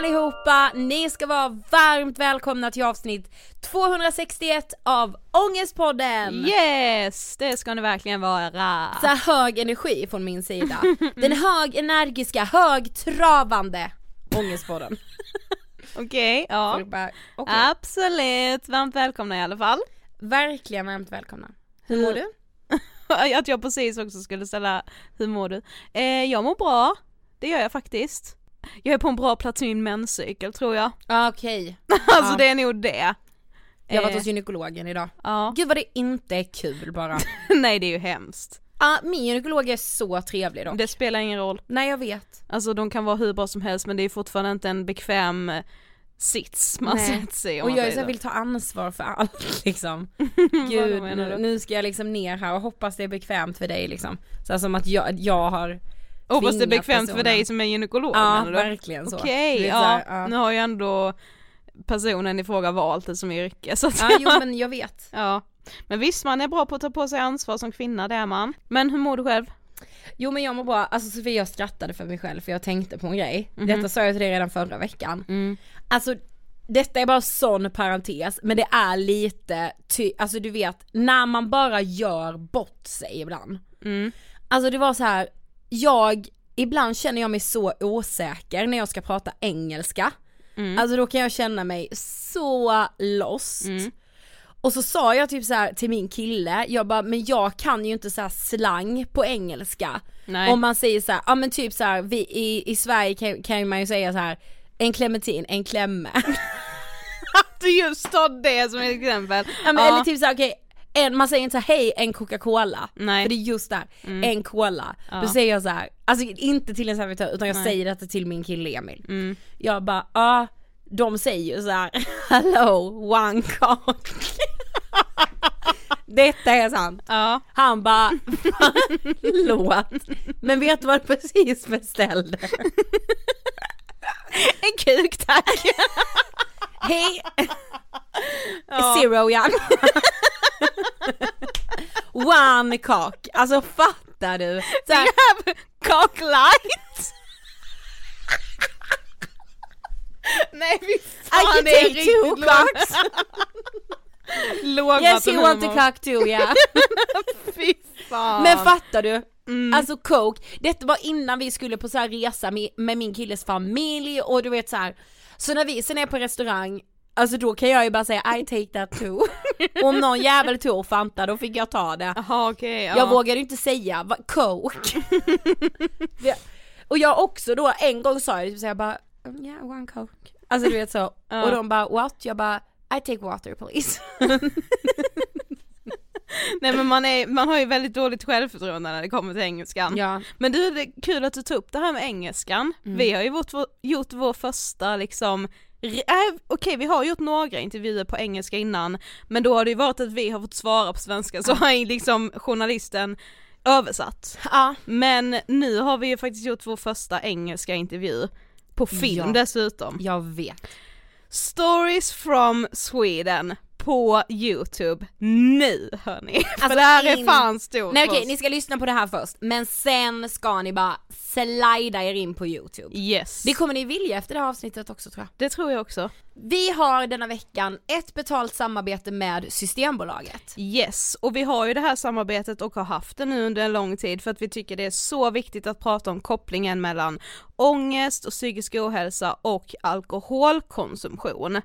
allihopa! Ni ska vara varmt välkomna till avsnitt 261 av Ångestpodden! Yes, det ska ni verkligen vara. Så hög energi från min sida. Den hög energiska, högtravande Ångestpodden. Okej, ja. Folk bara, okej. Absolut, varmt välkomna i alla fall. Verkligen varmt välkomna. Hur mår du? Att jag precis också skulle ställa, hur mår du? Eh, jag mår bra, det gör jag faktiskt. Jag är på en bra plats i min menscykel tror jag. Ah, Okej. alltså Ja. det är nog det. Jag har varit Eh, hos gynekologen idag. Ja, Gud vad det inte är kul bara. nej det är ju hemskt. ah, min gynekolog är så trevlig dock. Det spelar ingen roll. Nej jag vet. Alltså de kan vara hur bra som helst men det är fortfarande inte en bekväm eh, sits man Nej. sätter sig Och jag är så vill ta ansvar för allt liksom. Gud, nu, nu ska jag liksom ner här och hoppas det är bekvämt för dig liksom. Så här, som att jag, jag har Hoppas det är bekvämt för personen. dig som är gynekolog Ja, du? verkligen så. Okej, vet, ja, ja. nu har ju ändå personen i fråga valt det som yrke så att Ja, jo men jag vet. ja. Men visst man är bra på att ta på sig ansvar som kvinna, det är man. Men hur mår du själv? Jo men jag mår bra, alltså Sofie jag skrattade för mig själv för jag tänkte på en grej. Detta sa jag till dig redan förra veckan. Alltså detta är bara sån parentes, men det är lite, ty- alltså du vet, när man bara gör bort sig ibland. Alltså det var så här, jag, ibland känner jag mig så osäker när jag ska prata engelska. Alltså då kan jag känna mig så lost. Och så sa jag typ så här till min kille, jag bara men jag kan ju inte så slang på engelska. Nej. Om man säger så här, ja men typ så här, vi, i, i Sverige kan, kan man ju säga så här en clementin, en klemme. Du just tar det som ett exempel. ja, men, Eller typ så här, okej, en, man säger inte så här, hej en Coca-Cola. Nej. För det är just där, en cola. Då säger jag så här, alltså inte till en servitör utan jag säger detta till min kille Emil. Jag bara, ja de säger ju så här, hello one cock. Detta är sant. Ja. Han bara, förlåt. Men vet du vad du precis beställde? En kuk tack! Hej! Zero young. One cock. Alltså fattar du? Så här, have cock light! Nej fy I fan can det är take two riktigt cocks. låg Yes you want vattenhumor. cock too yeah. Fy fan. Men fattar du? Mm. Alltså coke, detta var innan vi skulle på så resa med, med min killes familj och du vet så här. Så när vi sen är på restaurang, alltså då kan jag ju bara säga I take that too. Om någon jävel tog Fanta då fick jag ta det. Jaha okej, ja. Jag vågade inte säga va, coke. Och jag också då, en gång sa jag det, så jag bara "Mm, yeah one coke. Alltså du vet så, och de bara what? Jag bara I take water please. Nej men man, är, man har ju väldigt dåligt självförtroende när det kommer till engelskan. Ja. Men du, det är kul att du tog upp det här med engelskan. Vi har ju gjort vår, gjort vår första liksom, äh, okej vi har gjort några intervjuer på engelska innan, men då har det ju varit att vi har fått svara på svenska så har ju liksom journalisten översatt. ja. Men nu har vi ju faktiskt gjort vår första engelska intervju, på film Ja. dessutom. Jag vet. Stories from Sweden på youtube nu hörni. För Alltså det här är in- fan stort Nej okej, oss. ni ska lyssna på det här först, men sen ska ni bara slida er in på youtube. Yes. Det kommer ni vilja efter det här avsnittet också tror jag. Det tror jag också. Vi har denna veckan ett betalt samarbete med Systembolaget. Yes, och vi har ju det här samarbetet och har haft det nu under en lång tid för att vi tycker det är så viktigt att prata om kopplingen mellan ångest och psykisk ohälsa och alkoholkonsumtion.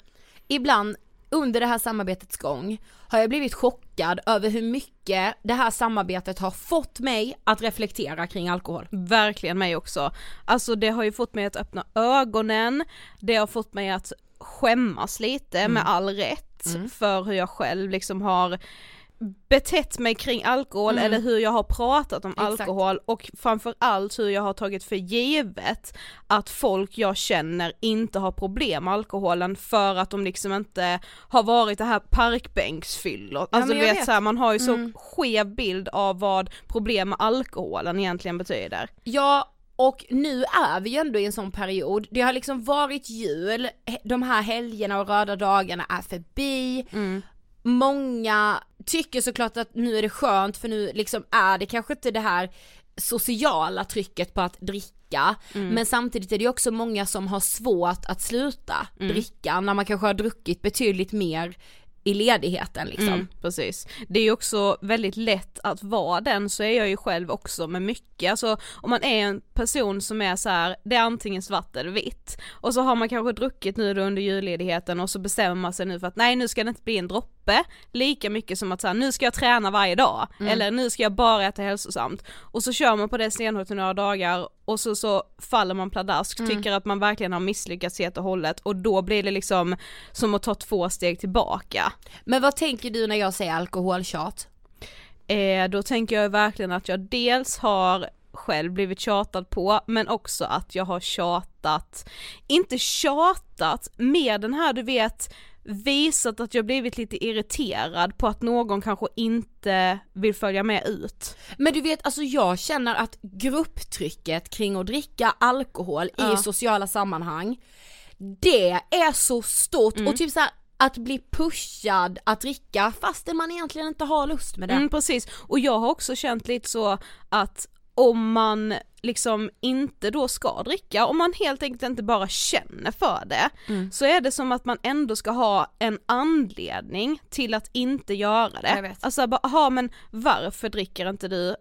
Ibland under det här samarbetets gång har jag blivit chockad över hur mycket det här samarbetet har fått mig att reflektera kring alkohol. Verkligen mig också. Alltså det har ju fått mig att öppna ögonen, det har fått mig att skämmas lite med all rätt för hur jag själv liksom har betett mig kring alkohol eller hur jag har pratat om Exakt. alkohol och framförallt hur jag har tagit för givet att folk jag känner inte har problem med alkoholen för att de liksom inte har varit det här parkbänksfyllor. Alltså men du vet, vet. Så här, man har ju så skev bild av vad problem med alkoholen egentligen betyder. Ja, och nu är vi ju ändå i en sån period, det har liksom varit jul, de här helgerna och röda dagarna är förbi, många tycker såklart att nu är det skönt för nu liksom är det kanske inte det här sociala trycket på att dricka, men samtidigt är det också många som har svårt att sluta dricka när man kanske har druckit betydligt mer i ledigheten liksom. Mm, precis. Det är ju också väldigt lätt att vara den, så är jag ju själv också med mycket, alltså om man är en person som är så här, det är antingen svart eller vitt, och så har man kanske druckit nu då under julledigheten och så bestämmer man sig nu för att nej nu ska det inte bli en droppe, lika mycket som att så här, nu ska jag träna varje dag, eller nu ska jag bara äta hälsosamt, och så kör man på det stenhårt i några dagar och så, så faller man pladask, tycker att man verkligen har misslyckats helt och hållet och då blir det liksom som att ta två steg tillbaka. Men vad tänker du när jag säger alkoholtjat? Eh, då tänker jag verkligen att jag dels har själv blivit tjatad på, men också att jag har tjatat, inte tjatat, med den här du vet, visat att jag blivit lite irriterad på att någon kanske inte vill följa med ut. Men du vet, alltså jag känner att grupptrycket kring att dricka alkohol Ja. i sociala sammanhang, det är så stort och typ så här, att bli pushad att dricka fastän man egentligen inte har lust med det. Mm, precis, och jag har också känt lite så att om man liksom inte då ska dricka, om man helt enkelt inte bara känner för det, Mm. så är det som att man ändå ska ha en anledning till att inte göra det. Alltså bara, aha, men varför dricker inte du?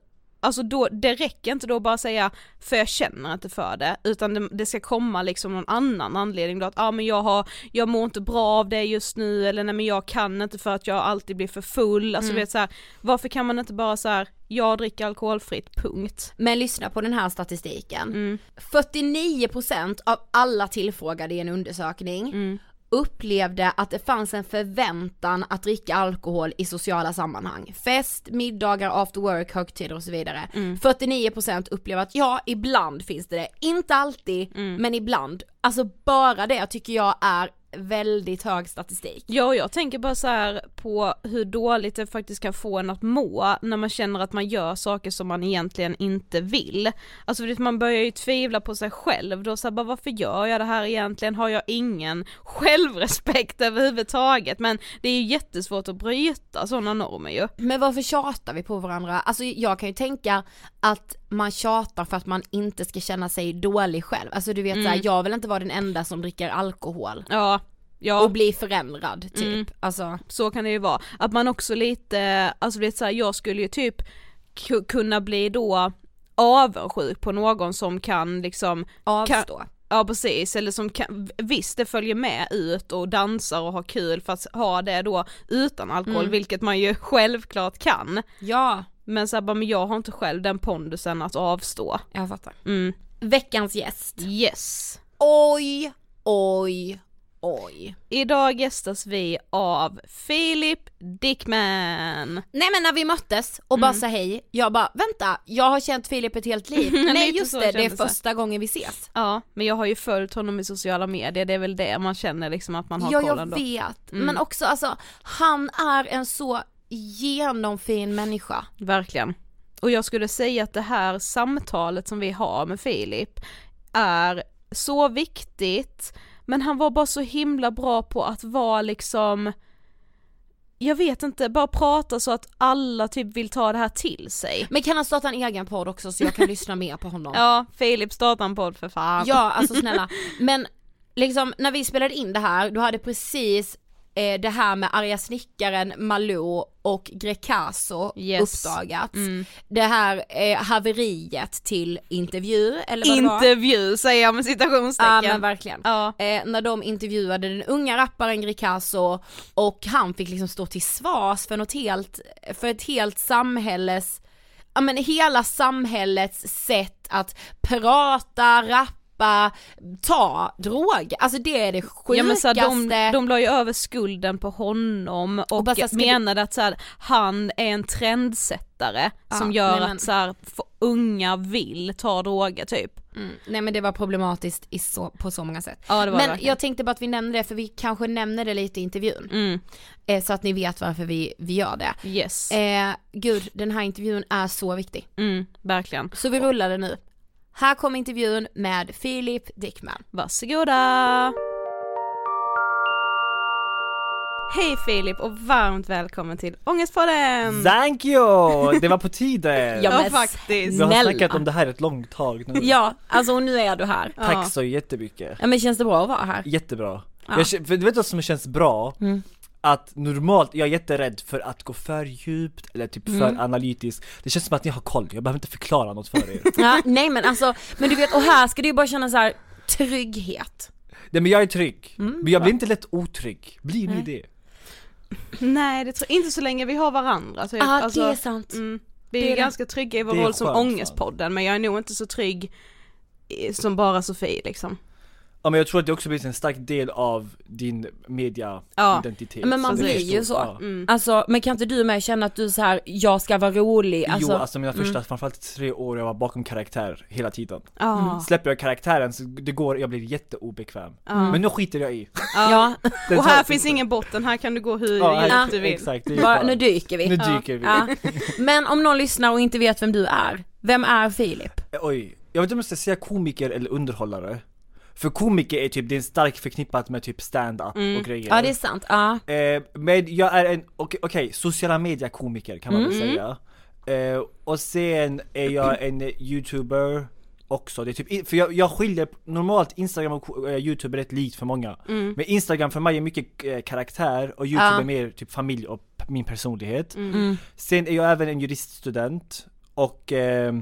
Alltså då, det räcker inte då bara säga för jag känner inte för det, utan det, det ska komma liksom någon annan anledning då att ah, men jag har, jag mår inte bra av det just nu eller nej men jag kan inte för att jag alltid blir för full, alltså Mm. vet så här, varför kan man inte bara så här, jag dricker alkoholfritt, punkt. Men lyssna på den här statistiken. Mm. 49% av alla tillfrågade i en undersökning Mm. Upplevde att det fanns en förväntan att dricka alkohol i sociala sammanhang. Fest, middagar, after work, högtider och så vidare. Mm. 49% upplever att ja, ibland finns det det. Inte alltid, Mm. men ibland. Alltså bara det tycker jag är väldigt hög statistik. Ja och jag tänker bara så här på hur dåligt det faktiskt kan få en att må när man känner att man gör saker som man egentligen inte vill. Alltså man börjar ju tvivla på sig själv då så här, bara varför gör jag det här egentligen? Har jag ingen självrespekt överhuvudtaget? Men det är ju jättesvårt att bryta sådana normer ju. Men varför tjatar vi på varandra? Alltså jag kan ju tänka att man tjatar för att man inte ska känna sig dålig själv. Alltså du vet såhär, jag vill inte vara den enda som dricker alkohol. Ja, ja. Och bli förändrad typ. Mm. Alltså, så kan det ju vara. Att man också lite, alltså är så här, jag skulle ju typ ku- kunna bli då avundsjuk på någon som kan liksom avstå. Ja precis, eller som kan, visst det följer med ut och dansar och har kul för att ha det då utan alkohol, Mm. vilket man ju självklart kan. Ja, Men så här, bara, men jag har inte själv den pondusen att avstå. jag fattar. Mm. Veckans gäst. Yes. Oj, oj, oj. Idag gästas vi av Filip Dickman. Nej men när vi möttes och bara sa hej, jag bara vänta, jag har känt Filip ett helt liv. Nej just det, det är första gången vi ses. Ja, men jag har ju följt honom i sociala medier, det är väl det man känner liksom att man har Ja koll jag ändå. vet, Mm. men också alltså han är en så genomfin människa. Verkligen. Och jag skulle säga att det här samtalet som vi har med Filip är så viktigt, men han var bara så himla bra på att vara liksom jag vet inte, bara prata så att alla typ vill ta det här till sig. Men kan han starta en egen podd också så jag kan lyssna mer på honom? Ja, Filip startar en podd för fan. Ja, alltså snälla. Men liksom när vi spelade in det här, du hade precis eh, det här med arga snickaren, Malou och Grecaso Yes. uppdagats. Mm. Det här eh, haveriet till intervju, eller vad det var. Intervju säger jag med Ja citationstecken. men verkligen. Ja. Eh, när de intervjuade den unga rapparen Grecaso och han fick liksom stå till svars för något helt, för ett helt samhälles, ja men hela samhällets sätt att prata, rappa, ta droger, alltså det är det sjukaste. Ja men så de, de la ju över skulden på honom och, Och bara menade att så här, han är en trendsättare Ja, som gör men- att så här, unga vill ta droger typ. Mm, nej men det var problematiskt i så, på så många sätt. Ja det var Men det jag tänkte bara att vi nämner det för vi kanske nämner det lite i intervjun. Mm, Eh, så att ni vet varför vi, vi gör det. yes. Eh, gud, den här intervjun är så viktig. Mm, verkligen. Så vi rullar den nu. Här kommer intervjun med Filip Dickman. Varsågoda! Hej Filip och varmt välkommen till Ångestpodden! Thank you! Det var på tiden! Ja, men faktiskt. Vi har snälla. snackat om det här ett långt tag nu. Ja, alltså och nu är du här. Tack så jättemycket. Ja men känns det bra att vara här? Jättebra. Ja. Jag, för du vet vad som känns bra? Mm. Att normalt, jag är jätterädd för att gå för djupt eller typ för Mm. analytiskt Det känns som att ni har koll, jag behöver inte förklara något för er Ja, nej men alltså, men du vet och här ska du ju bara känna så här trygghet. Nej men jag är trygg, Mm, men jag blir inte lätt otrygg, blir ni det? Nej det tror inte så länge vi har varandra typ. Ja ah, Alltså, det är sant. Mm. Vi är, Det är ganska trygga i vår roll som. Ångestpodden men jag är nog inte så trygg som bara Sofie liksom. Ja men jag tror att det också blir en stark del av din Ja. media-identitet Men man blir ju så. ja. Mm. Alltså, men kan inte du med känna att du så här, jag ska vara rolig, alltså, jo, alltså mina första, framförallt tre år jag var bakom karaktär hela tiden Ja. Släpper jag karaktären så det går, jag blir jätteobekväm Ja. Men nu skiter jag i ja, Och här finns ingen botten, här kan du gå hur Ja, ja, du vill. Exakt, bara, nu dyker vi. Nu Ja. dyker vi Ja. Men om någon lyssnar och inte vet vem du är, vem är Filip? Oj, jag vet inte om jag ska säga komiker eller underhållare För komiker är typ, det är starkt förknippat med typ stand-up och grejer. Ja det är sant, ja. Eh, men jag är en, okej, okej, sociala media komiker kan man Mm. väl säga. Eh, och sen är jag en youtuber också, det är typ, för jag, jag skiljer, normalt Instagram och eh, youtube är rätt likt för många. Men Instagram för mig är mycket eh, karaktär och youtube Ja. är mer typ familj och min personlighet. Mm. Sen är jag även en juriststudent och eh,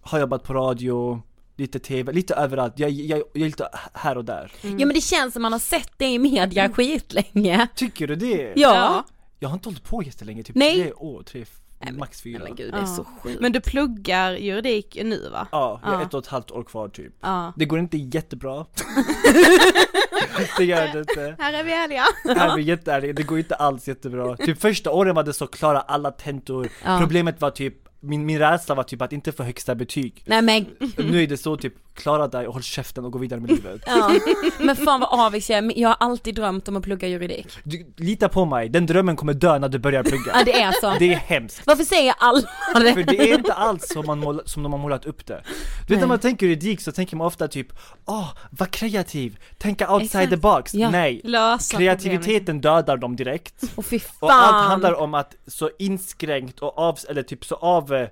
har jobbat på radio, lite tv, lite överallt. Jag, jag, jag är lite här och där. Ja men det känns som man har sett det i media skitlänge. Tycker du det? Ja. Jag har inte hållit på jättelänge, typ Nej. tre år, tre, max fyra. Men gud det är Ja. så sjukt. Men du pluggar juridik nu va? Ja, jag har Ja. ett och ett halvt år kvar typ. Ja. Det går inte jättebra. det gör det inte. Här är vi ärliga. Här är vi jätteärliga, det går inte alls jättebra. Typ första åren var det så klara alla tentor, Ja. problemet var typ min, min rädsla var typ att inte få högsta betyg. Nej men, Nu är det så typ, klara dig och håll käften och gå vidare med livet. ja. men fan vad avis jag är, jag har alltid drömt om att plugga juridik. Du, lita på mig, den drömmen kommer dö när du börjar plugga. Ja det är så. Det är hemskt. Varför säger alla det? För det är inte alls som, man mål, som de har målat upp det. Du vet när man tänker juridik så tänker man ofta typ Åh, var kreativ, tänka outside Exakt. the box. Ja. Nej, Lösa kreativiteten dödar dem direkt. Och fy Och allt fan. handlar om att så inskränkt och av, eller typ så av,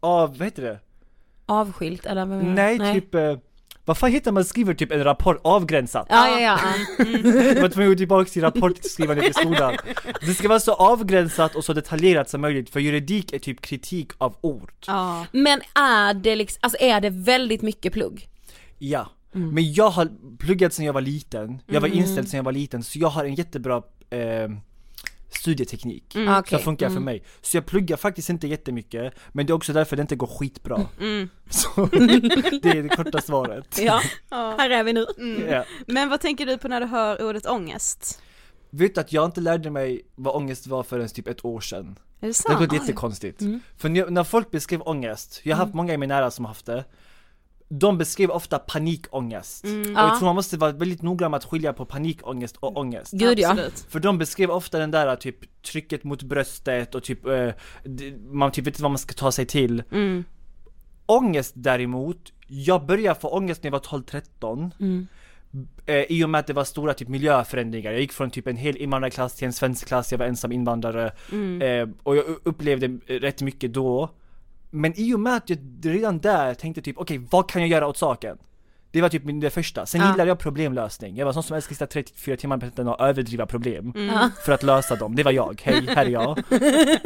av, vad heter det? Avskilt eller du? Nej, typ, eh, vad fan heter man skriver typ en rapport avgränsat? Ja ja ja. ja. Jag var tvungen tillbaka till rapportskrivandet i skolan. Det ska vara så avgränsat och så detaljerat som möjligt, för juridik är typ kritik av ord. Ja. Men är det liksom, alltså är det väldigt mycket plugg? Ja, Mm. men jag har pluggat sedan jag var liten, jag var inställd sedan jag var liten, så jag har en jättebra eh, studieteknik Mm. Okej. som funkar för mig. Så jag pluggar faktiskt inte jättemycket, men det är också därför det inte går skitbra. Så det är det korta svaret. Ja, Ja. här är vi nu. Ja. Men vad tänker du på när du hör ordet ångest? Vet du att jag inte lärde mig vad ångest var förrän typ ett år sedan? Är det Det sant? låter jättekonstigt. För när, folk beskrev ångest, jag har haft många i min nära som har haft det, de beskrev ofta panikångest. Och Ja. jag tror man måste vara väldigt noggrann med att skilja på panikångest och ångest. Gud ja. För de beskrev ofta den där typ trycket mot bröstet och typ, eh, man typ vet inte vad man ska ta sig till. Mm. Ångest däremot, jag började få ångest när jag var 12-13 Mm. eh, I och med att det var stora typ miljöförändringar, jag gick från typ en hel invandrarklass till en svensk klass, jag var ensam invandrare eh, Och jag upplevde rätt mycket då Men i och med att jag redan där tänkte typ, okej vad kan jag göra åt saken? Det var typ min, det första, sen Ja. gillade jag problemlösning, jag var sån som älskade att sitta 34 timmar på natten och överdriva problem Ja. för att lösa dem, det var jag, hej, här är jag.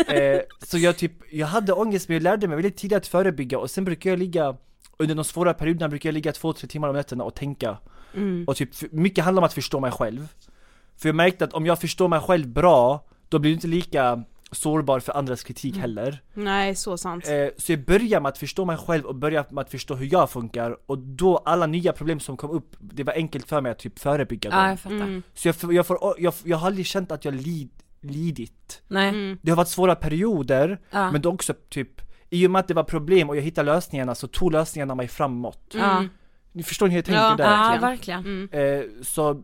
Eh, Så jag typ, jag hade ångest men jag lärde mig väldigt tidigt att förebygga. Och sen brukar jag ligga under de svåra perioderna brukar jag ligga två, tre timmar om nätterna och tänka. Och typ, mycket handlar om att förstå mig själv. För jag märkte att om jag förstår mig själv bra, då blir jag inte lika sårbar för andras kritik heller Nej, så sant. eh, Så jag börjar med att förstå mig själv och börjar med att förstå hur jag funkar Och då alla nya problem som kom upp, det var enkelt för mig att typ förebygga dem Ja jag fattar. Mm. Så jag, jag, får, jag, jag har aldrig känt att jag lid, lidit Nej. Mm. Det har varit svåra perioder, Ja. men det också typ i och med att det var problem och jag hittade lösningarna så tog lösningarna mig framåt. Ja. Ni förstår hur jag tänker Ja. där? Ja verkligen. verkligen. Eh, så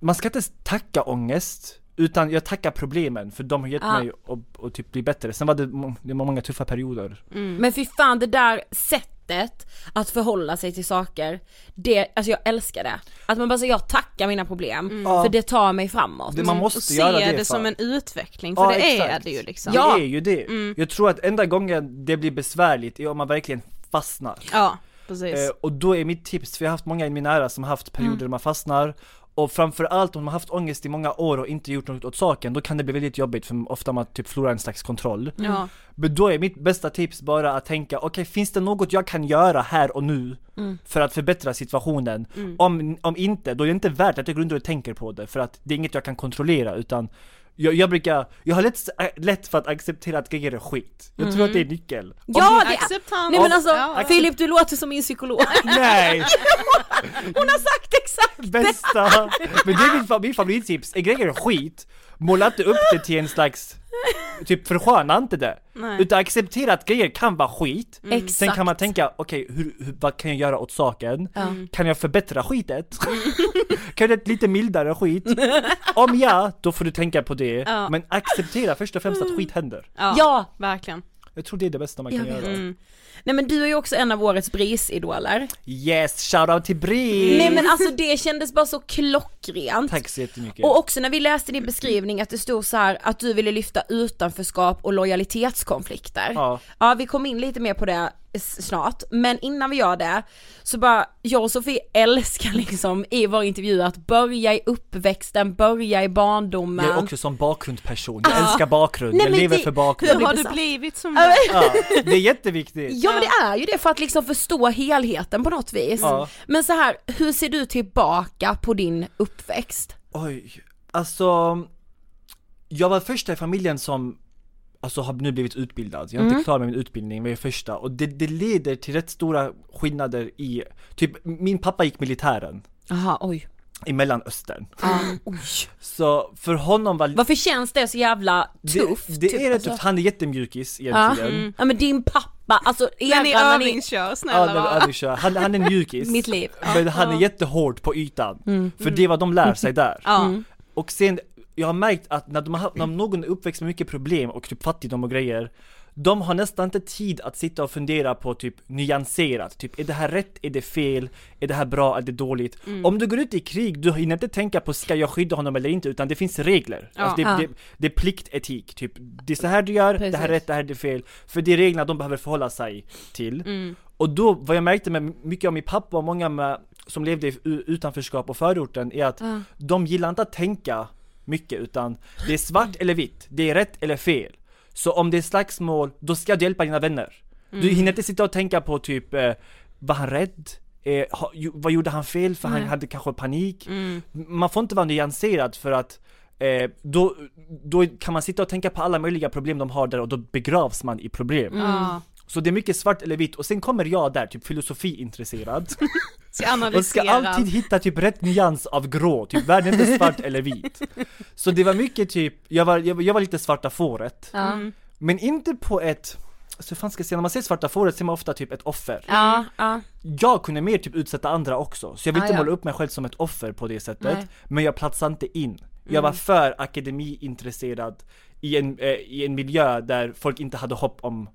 man ska inte tacka ångest, utan jag tackar problemen för de har gett Ja. mig att, att typ bli bättre. Sen var det, det var många tuffa perioder. Men fy fan det där sättet att förhålla sig till saker, det, alltså jag älskar det. Att man bara säger jag tackar mina problem, Ja. för det tar mig framåt. Det, man måste och se göra det, det, för. som en utveckling, för Ja, det är exakt. det ju liksom. Ja. Det är ju det. Jag tror att enda gången det blir besvärligt är om man verkligen fastnar. Ja, precis. Eh, och då är mitt tips, för jag har haft många i min nära som har haft perioder där man fastnar och framförallt om man har haft ångest i många år och inte gjort något åt saken, då kan det bli väldigt jobbigt för ofta man typ förlorar en slags kontroll. ja. Men då är mitt bästa tips bara att tänka, okej finns det något jag kan göra här och nu för att förbättra situationen? Om, om inte, då är det inte värt att jag går runt och tänker på det för att det är inget jag kan kontrollera utan jag, jag brukar, jag har lätt, lätt för att acceptera att grejer är skit. Jag tror att det är nyckel. Om Ja det Acceptans. Nej men alltså, Ja. Filip du låter som min psykolog. Nej! Hon har sagt exakt Bästa! Men det är min, min favorittips, är grejer skit, måla inte upp det till en slags Typ försköna inte det, Nej. utan acceptera att grejer kan vara skit Exakt. Sen kan man tänka, okej hur, hur, vad kan jag göra åt saken? Kan jag förbättra skitet? kan jag göra ett lite mildare skit? Om ja, då får du tänka på det, Ja. men acceptera först och främst att skit händer Ja, Ja. verkligen. Jag tror det är det bästa man kan göra. Mm. Nej men du är ju också en av årets Bris-idoler. Yes, shoutout till Bris! Nej men alltså det kändes bara så klockrent. Tack så jättemycket. Och också när vi läste din beskrivning att det stod så här att du ville lyfta utanförskap och lojalitetskonflikter. Ja. Ja vi kom in lite mer på det snart, men innan vi gör det så bara, jag och Sofie älskar liksom i vår intervju att börja i uppväxten, börja i barndomen. Jag är också som bakgrundsperson, jag älskar bakgrund, Nej, jag lever det- för Hur bakgrund. blir har du blivit som Ja, det? Ja, det är jätteviktigt. Ja men det är ju det för att liksom förstå helheten på något vis. Ja. Men så här, hur ser du tillbaka på din uppväxt? Oj, alltså Jag var första i familjen som Alltså har nu blivit utbildad, jag är Mm. inte klar med min utbildning men jag är första och det, det leder till rätt stora skillnader i Typ min pappa gick militären Jaha, oj. i mellanöstern Ja, oj. Så för honom var Varför känns det så jävla tufft? Det, det typ, är rätt alltså? tufft, han är jättemjukis Ja. egentligen ja men din pappa, alltså När ni övningskör, Ja, snälla när övningskör. han, han är mjukis mitt liv. Men han är jättehård på ytan Mm. För det är vad de lär sig där Ja. Och sen, jag har märkt att när, de har, när någon är uppväxt med mycket problem och typ fattigdom och grejer De har nästan inte tid att sitta och fundera på typ nyanserat, typ är det här rätt, är det fel, är det här bra, är det dåligt? Om du går ut i krig, du hinner inte tänka på ska jag skydda honom eller inte, utan det finns regler. Ja. Alltså det, Ja. det, det är pliktetik, typ det är så här du gör, det här är Precis. rätt, det här är fel. För det är reglerna de behöver förhålla sig till. Mm. Och då, vad jag märkte med mycket av min pappa och många med, som levde i utanförskap och förorten är att Ja. de gillar inte att tänka mycket utan det är svart eller vitt, det är rätt eller fel. Så om det är slagsmål, då ska du hjälpa dina vänner. Du hinner inte sitta och tänka på typ, eh, var han rädd? Eh, ha, vad gjorde han fel för han hade kanske panik? Mm. Man får inte vara nyanserad för att eh, då, då kan man sitta och tänka på alla möjliga problem de har där och då begravs man i problem. Så det är mycket svart eller vitt och sen kommer jag där, typ filosofiintresserad Ska och ska analysera. alltid hitta typ rätt nyans av grå, typ världen är inte svart eller vit. Så det var mycket typ, jag var, jag, jag var lite svarta fåret. Mm. Men inte på ett, alltså hur fan ska jag säga, när man ser svarta fåret ser man ofta typ ett offer. Ja, ja. Jag kunde mer typ utsätta andra också, så jag vill inte ja. måla upp mig själv som ett offer på det sättet. Nej. Men jag platsade inte in. Jag var för akademiintresserad i en, eh, i en miljö där folk inte hade hopp om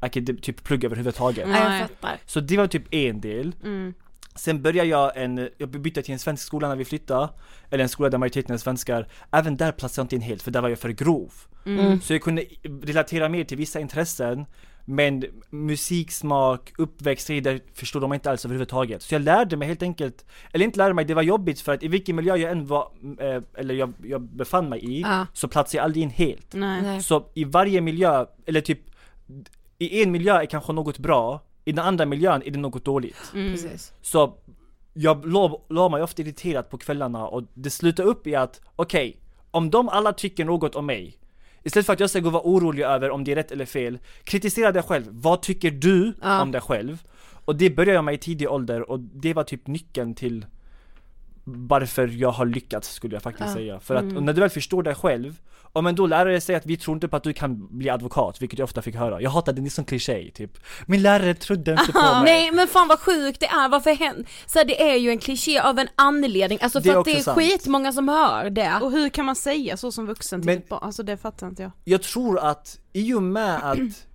akadem, typ plugg överhuvudtaget. ja, Nej. jag fattar. Så det var typ en del. Mm. Sen började jag en, jag bytte till en svensk skola när vi flyttade, eller en skola där majoriteten är svenskar. Även där platsade jag inte in helt, för där var jag för grov. Mm. Så jag kunde relatera mer till vissa intressen, men musiksmak, uppväxttider förstod de inte alls överhuvudtaget. Så jag lärde mig helt enkelt, eller inte lärde mig, det var jobbigt för att i vilken miljö jag än var, eh, eller jag, jag befann mig i, Ja. så platsade jag aldrig in helt. Nej. Så i varje miljö, eller typ, i en miljö är kanske något bra, i den andra miljön är det något dåligt. Mm. Precis. Så jag la, mig ofta irriterat på kvällarna och det slutade upp i att, okej, om de alla tycker något om mig, istället för att jag ska gå och vara orolig över om det är rätt eller fel, kritisera dig själv. Vad tycker du Ja. om dig själv? Och det började jag med i tidig ålder och det var typ nyckeln till varför jag har lyckats skulle jag faktiskt Ja. säga. För att när du väl förstår dig själv, och men då lärare säger att vi tror inte på att du kan bli advokat, vilket jag ofta fick höra. Jag hatade det, det är sån kliché typ. Min lärare trodde inte på mig. Nej men fan vad sjukt det är, varför händer, så här, det är ju en kliché av en anledning, alltså Det är för att det är sant. skitmånga som hör det. Och hur kan man säga så som vuxen till Men- ett barn? Alltså det fattar inte jag. jag tror att i och med att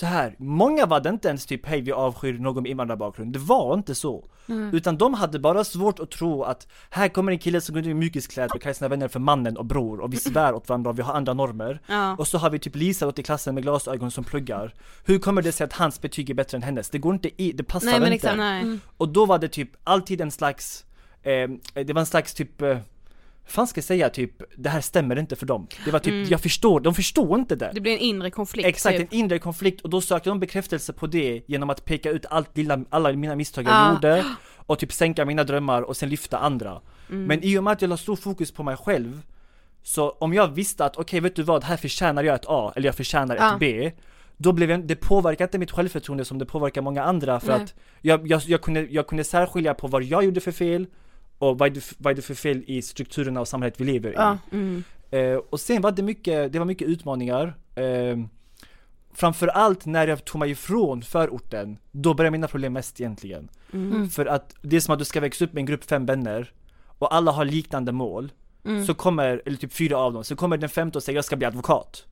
så här, många var det inte ens typ hej vi avskyr någon med invandrarbakgrund, det var inte så. Utan de hade bara svårt att tro att här kommer en kille som går ut i mjukiskläder och kallar sina vänner för mannen och bror och vi svär åt varandra och vi har andra normer. Ja. Och så har vi typ Lisa gått i klassen med glasögon som pluggar. Hur kommer det sig att hans betyg är bättre än hennes? Det går inte i, det passar Nej men inte. exakt. Nej. Och då var det typ alltid en slags, eh, det var en slags typ, eh, fan ska jag säga typ, det här stämmer inte för dem. Det var typ, jag förstår, de förstår inte det. Det blir en inre konflikt Exakt, typ. en inre konflikt och då sökte de bekräftelse på det genom att peka ut allt lilla, alla mina misstag jag Ja. gjorde och typ sänka mina drömmar och sen lyfta andra. Mm. Men i och med att jag la stor fokus på mig själv så om jag visste att okej vet du vad, här förtjänar jag ett A eller jag förtjänar Ja. ett B då blev jag, det påverkar inte mitt självförtroende som det påverkar många andra för Nej. att jag, jag, jag, kunde, jag kunde särskilja på vad jag gjorde för fel och vad är det, vad är det för fel i strukturerna och samhället vi lever i. Ja. Mm. Eh, och sen var det mycket, det var mycket utmaningar. Eh, framförallt när jag tog mig ifrån förorten, då började mina problem mest egentligen. Mm. För att det är som att du ska växa upp med en grupp fem vänner och alla har liknande mål. Mm. Så kommer, eller typ fyra av dem, så kommer den femte och säger jag ska bli advokat.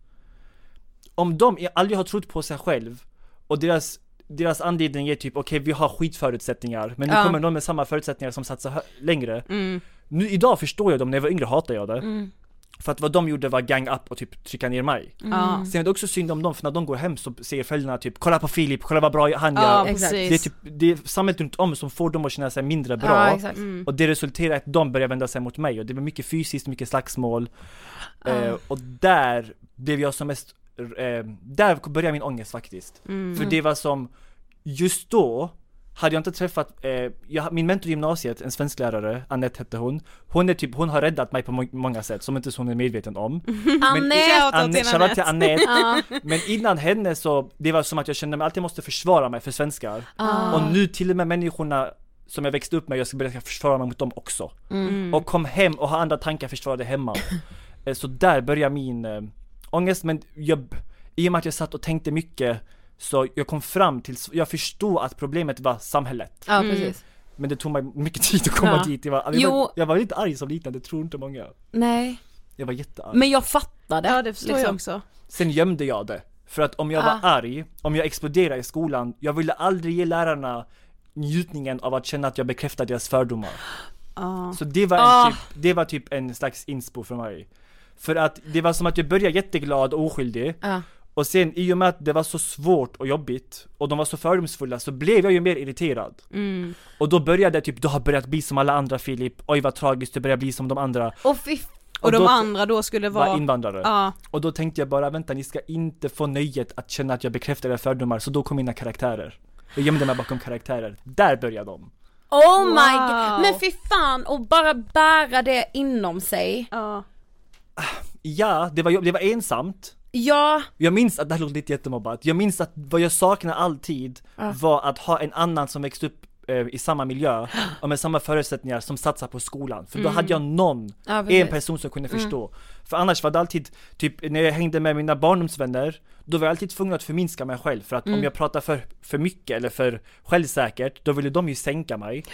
om de aldrig har trott på sig själv och deras deras anledning är typ okej vi har skitförutsättningar men nu Ja. kommer de med samma förutsättningar som satsar längre. Mm. Nu idag förstår jag dem, när jag var yngre hatade jag det. Mm. För att vad de gjorde var gang up och typ trycka ner mig. Ja. Sen är det också synd om dem för när de går hem så säger föräldrarna typ kolla på Filip, kolla vad bra han Ja, gör. precis. Det är typ, det är samhället runt om som får dem att känna sig mindre bra. Ja. Mm. Och det resulterar i att de börjar vända sig mot mig och det var mycket fysiskt, mycket slagsmål. Eh, och där blev jag som mest, eh, där började min ångest faktiskt. Mm. För det var som, just då hade jag inte träffat, eh, jag, min mentor i gymnasiet, en svensklärare, Annette hette hon, hon är typ, hon har räddat mig på må- många sätt som inte hon är medveten om. Anette! Shoutout Anne, till shoutout till. Annette. Men innan henne så, det var som att jag kände mig alltid måste försvara mig för svenskar. Ah. Och nu till och med människorna som jag växte upp med, jag ska börja försvara mig mot dem också. Mm. Och kom hem och har andra tankar, försvarade hemma. Eh, så där börjar min äh, ångest, men jag, i och med att jag satt och tänkte mycket så jag kom fram till, jag förstod att problemet var samhället. Ja precis. Men det tog mig mycket tid att komma Ja. dit. Jag var, jag, Jo. var, jag var lite arg som liten, det tror inte många. Nej. Jag var jättearg. Men jag fattar det. Ja det förstår jag liksom. också. Sen gömde jag det. För att om jag var arg, om jag exploderade i skolan, jag ville aldrig ge lärarna njutningen av att känna att jag bekräftar deras fördomar. Ja. Så det var, en Ah. typ, det var typ en slags inspo för mig. För att det var som att jag började jätteglad och oskyldig, Ja. och sen i och med att det var så svårt och jobbigt, och de var så fördomsfulla, så blev jag ju mer irriterad. Mm. Och då började jag typ, du har börjat bli som alla andra Filip, oj vad tragiskt, du börjar bli som de andra. Och fy Och, de då- andra då skulle Var vara... invandrare. Ja. Och då tänkte jag bara, vänta ni ska inte få nöjet att känna att jag bekräftar era fördomar, så då kom mina karaktärer. Jag gömde mig bakom karaktärer. Där började de. Oh my Wow. god, men fy fan och bara bära det inom sig. Ja. Ja, det var, det var ensamt. Ja, Jag minns att det här låter lite jättemobbat. Jag minns att vad jag saknade alltid var att ha en annan som växte upp eh, i samma miljö och med samma förutsättningar som satsar på skolan. För då hade jag någon, Ja, en person som kunde förstå. För annars var det alltid, typ när jag hängde med mina barndomsvänner, då var jag alltid tvungen att förminska mig själv. För att om jag pratar för, för mycket eller för självsäkert, då ville de ju sänka mig.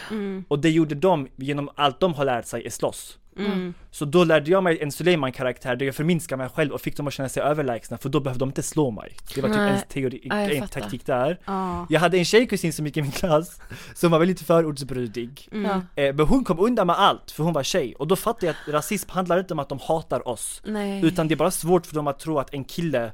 Och det gjorde de genom allt de har lärt sig är slåss. Mm. Så då lärde jag mig en Suleiman-karaktär där jag förminskade mig själv och fick dem att känna sig överlägsna för då behövde de inte slå mig. Det var typ Nej. en teori, Ja, en taktik där. Ja. Jag hade en tjejkusin som gick i min klass som var väldigt förortsbrudig. ja. Eh, men hon kom undan med allt för hon var tjej och då fattade jag att rasism handlar inte om att de hatar oss. nej. Utan det är bara svårt för dem att tro att en kille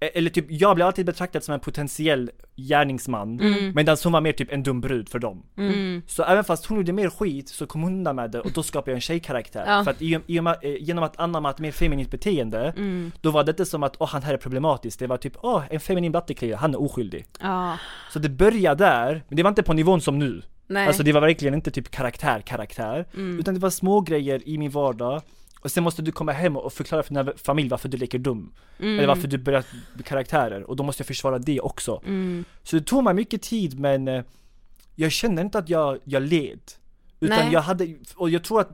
eller typ, jag blev alltid betraktad som en potentiell gärningsman medan hon var mer typ en dum brud för dem. Mm. Så även fast hon gjorde mer skit så kom hon undan med det och då skapade jag en tjejkaraktär. Ja. För att i, i eh, genom att anamma ett mer feminint beteende, Mm. då var det inte som att åh han här är problematisk, det var typ åh en feminin blattekille, han är oskyldig. Ja. Så det började där, men det var inte på nivån som nu. nej. Alltså det var verkligen inte typ karaktär, karaktär, utan det var små grejer i min vardag och sen måste du komma hem och förklara för din familj varför du leker dum. Eller varför du börjar bli karaktärer och då måste jag försvara det också. Mm. Så det tog mig mycket tid men eh, jag kände inte att jag, jag led. Utan Nej. jag hade, och jag tror att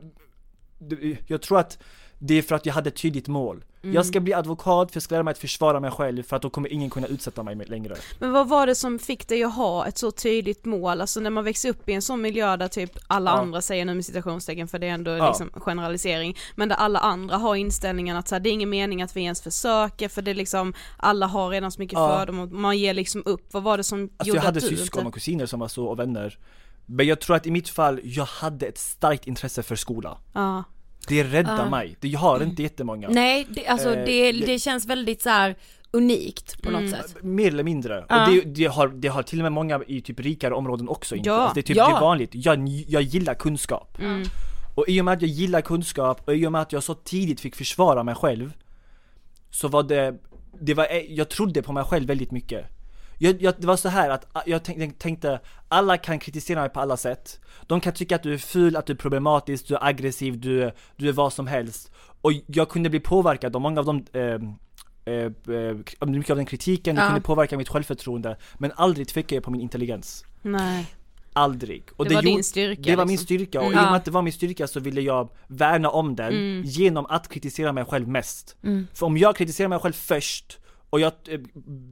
jag tror att det är för att jag hade ett tydligt mål. Jag ska bli advokat för jag ska lära mig att försvara mig själv för att då kommer ingen kunna utsätta mig längre. Men vad var det som fick dig att ha ett så tydligt mål, alltså när man växer upp i en sån miljö där typ alla Ja. andra säger nu med citationstecken för det är ändå Ja. liksom generalisering, men där alla andra har inställningen att så här, det är ingen mening att vi ens försöker för det är liksom, alla har redan så mycket Ja. fördomar, man ger liksom upp, vad var det som Alltså gjorde jag hade att du syskon inte... och kusiner som var så och vänner. Men jag tror att i mitt fall, jag hade ett starkt intresse för skola. Ja. Det räddade Ja. mig. Det, jag har inte jättemånga. Nej, det, alltså Eh, det, det- känns väldigt så här unikt på något Mm. sätt. Mer eller mindre. Ja. Och det, det, har, det har till och med många i typ rikare områden också inte. Ja. Alltså det är typ Ja. det är vanligt. Jag, jag gillar kunskap. Mm. Och i och med att jag gillar kunskap och i och med att jag så tidigt fick försvara mig själv Så var det, det var, jag trodde på mig själv väldigt mycket jag, jag, det var så här att jag tänkte, tänkte alla kan kritisera mig på alla sätt De kan tycka att du är ful, att du är problematisk, du är aggressiv, du, du är vad som helst Och jag kunde bli påverkad av många av de eh, eh, eh, mycket av den kritiken, det Ja. kunde påverka mitt självförtroende Men aldrig tvekade jag på min intelligens Nej. Aldrig. Och Det var din gjorde- styrka, Det var min liksom. styrka och Mm. i och med att det var min styrka så ville jag värna om den Mm. genom att kritisera mig själv mest. Mm. För om jag kritiserar mig själv först och jag eh,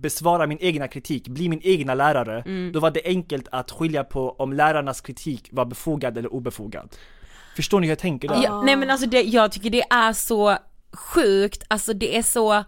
besvarar min egna kritik, blir min egna lärare, Mm. då var det enkelt att skilja på om lärarnas kritik var befogad eller obefogad. Förstår ni hur jag tänker där? Ja, nej men alltså det, jag tycker det är så sjukt, alltså det är så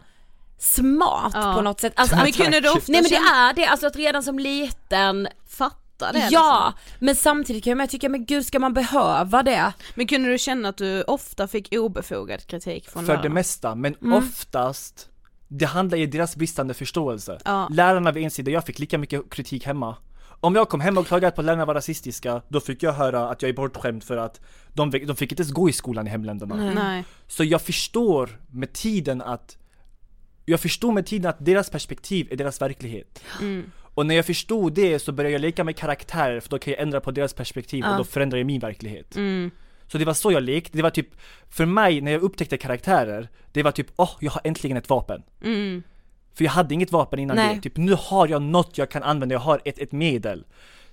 smart Ja. på något sätt. Alltså, Men att, kunde du ofta nej men det är det, alltså att redan som liten fatta det? Ja, liksom? men samtidigt kan jag tycka, men gud ska man behöva det? Men kunde du känna att du ofta fick obefogad kritik från För lärarna? det mesta, men Mm. oftast det handlar i deras bristande förståelse. Ja. Lärarna vid en sida, jag fick lika mycket kritik hemma. Om jag kom hem och klagade på att lärarna var rasistiska, då fick jag höra att jag är bortskämd för att de, de fick inte ens gå i skolan i hemländerna. Nej. Så jag förstår med tiden att jag förstår med tiden att deras perspektiv är deras verklighet. Mm. Och när jag förstod det så började jag leka med karaktärer för då kan jag ändra på deras perspektiv och Ja. då förändrar jag min verklighet. Mm. Så det var så jag lekte, det var typ, för mig när jag upptäckte karaktärer, det var typ åh, jag har äntligen ett vapen. Mm. För jag hade inget vapen innan Nej. det, typ nu har jag något jag kan använda, jag har ett, ett medel.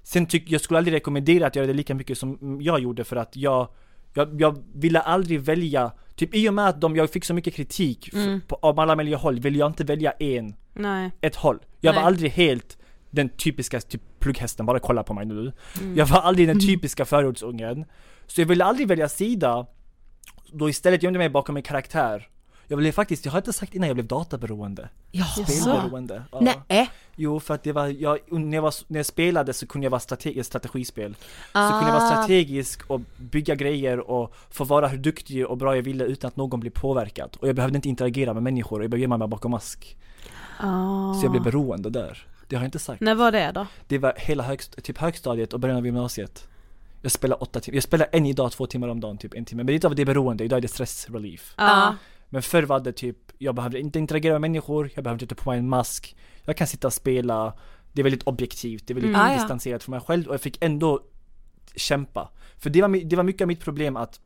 Sen tycker jag skulle aldrig rekommendera att göra det lika mycket som jag gjorde för att jag, jag, jag ville aldrig välja, typ i och med att de, jag fick så mycket kritik Mm. på, av alla möjliga håll, ville jag inte välja en, Nej. ett håll. Jag var Nej. aldrig helt den typiska typ plugghästen, bara kolla på mig nu. Mm. Jag var aldrig den typiska förortsungen. Så jag ville aldrig välja sida, då istället gömde jag mig bakom en karaktär. Jag blev faktiskt, jag har inte sagt innan jag blev databeroende. Ja. Spelberoende. Ja. Nej. Jo, för att det var, jag, när, jag var, när jag spelade så kunde jag vara strategisk strategispel. Ah. Så kunde jag vara strategisk och bygga grejer och få vara hur duktig och bra jag ville utan att någon blev påverkad. Och jag behövde inte interagera med människor, jag behövde gömma mig bakom mask. Ah. Så jag blev beroende där. Det har jag inte sagt. När var det då? Det var hela högst, typ högstadiet och början av gymnasiet. Jag spelar åtta timmar, jag spelar än idag två timmar om dagen, typ en timme. Men idag var det beroende, idag är det stressrelief. Ja. Men förr var det typ, jag behövde inte interagera med människor, jag behövde inte ta på mig en mask. Jag kan sitta och spela, det är väldigt objektivt, det är väldigt Mm. Distanserat från mig själv och jag fick ändå kämpa. För det var, det var mycket av mitt problem att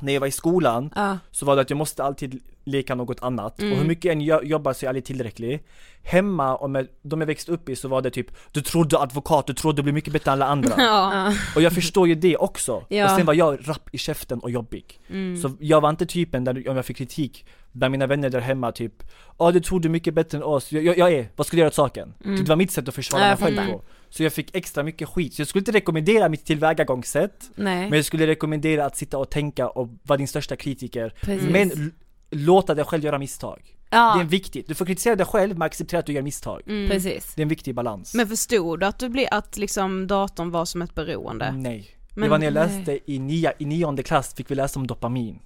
när jag var i skolan Ja. så var det att jag måste alltid leka något annat. Mm. Och hur mycket jag än jo- jobbar så är jag aldrig tillräcklig. Hemma och med de jag växte upp i så var det typ, du trodde advokat, du trodde du blev mycket bättre än alla andra. Ja. Och jag förstår ju det också. Ja. Och sen var jag rapp i käften och jobbig. Mm. Så jag var inte typen där om jag fick kritik bland mina vänner där hemma typ Ja du tror du är mycket bättre än oss, jag, jag, jag är, vad ska du göra åt saken? Typ, det var mitt sätt att försvara mig själv på Så jag fick extra mycket skit, så jag skulle inte rekommendera mitt tillvägagångssätt Nej. Men jag skulle rekommendera att sitta och tänka och vara din största kritiker Precis. Men låta dig själv göra misstag ja. Det är viktigt, du får kritisera dig själv men acceptera att du gör misstag Mm. Precis. Det är en viktig balans Men förstod du att du blev, att liksom datorn var som ett beroende? Nej Det Men- var när jag nej. läste i, nia, i nionde klass fick vi läsa om dopamin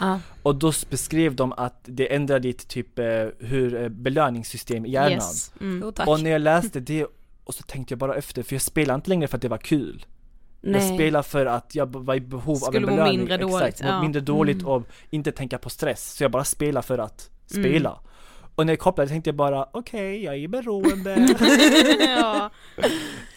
Ja. Och då beskrev de att det ändrar ditt typ eh, hur eh, belöningssystem i hjärnan Yes. Mm. Och när jag läste det och så tänkte jag bara efter, för jag spelar inte längre för att det var kul Jag Nej. spelar för att jag var i behov av Skulle en må belöning mindre Exakt, dåligt, må ja. mindre dåligt Mm. och inte tänka på stress Så jag bara spelar för att Mm. spela Och när jag kopplade tänkte jag bara okej, jag är beroende ja.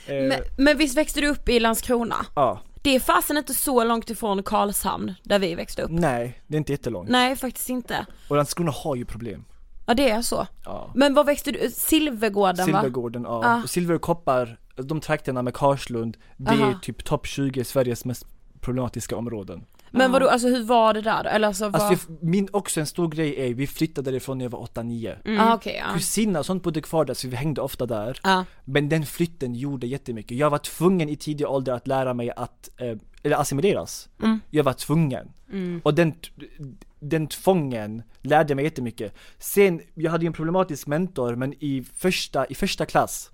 eh, Men, men visst växte du upp i Landskrona? Ja, Det är fasen inte så långt ifrån Karlshamn, där vi växte upp. nej det är inte jättelångt Nej, faktiskt inte. Och Landskrona har ju problem Ja, det är så. Ja Men var växte du? Silvergården va? Silvergården, ja. Ah. Och Silver och Koppar, de trakterna med Karlslund, det är Aha. typ topp 20 Sveriges mest problematiska områden. Men vadå, alltså hur var det där? Eller alltså, var... Alltså jag, min också en stor grej är, vi flyttade därifrån när jag var 8-9. Mm. ah, okej, ja. Kusiner och sånt bodde kvar där så vi hängde ofta där. Ja. Men den flytten gjorde jättemycket. Jag var tvungen i tidig ålder att lära mig att, eh, eller assimileras. Mm. Jag var tvungen. Mm. Och den, den tvången lärde mig jättemycket. Sen, jag hade ju en problematisk mentor men i första, i första klass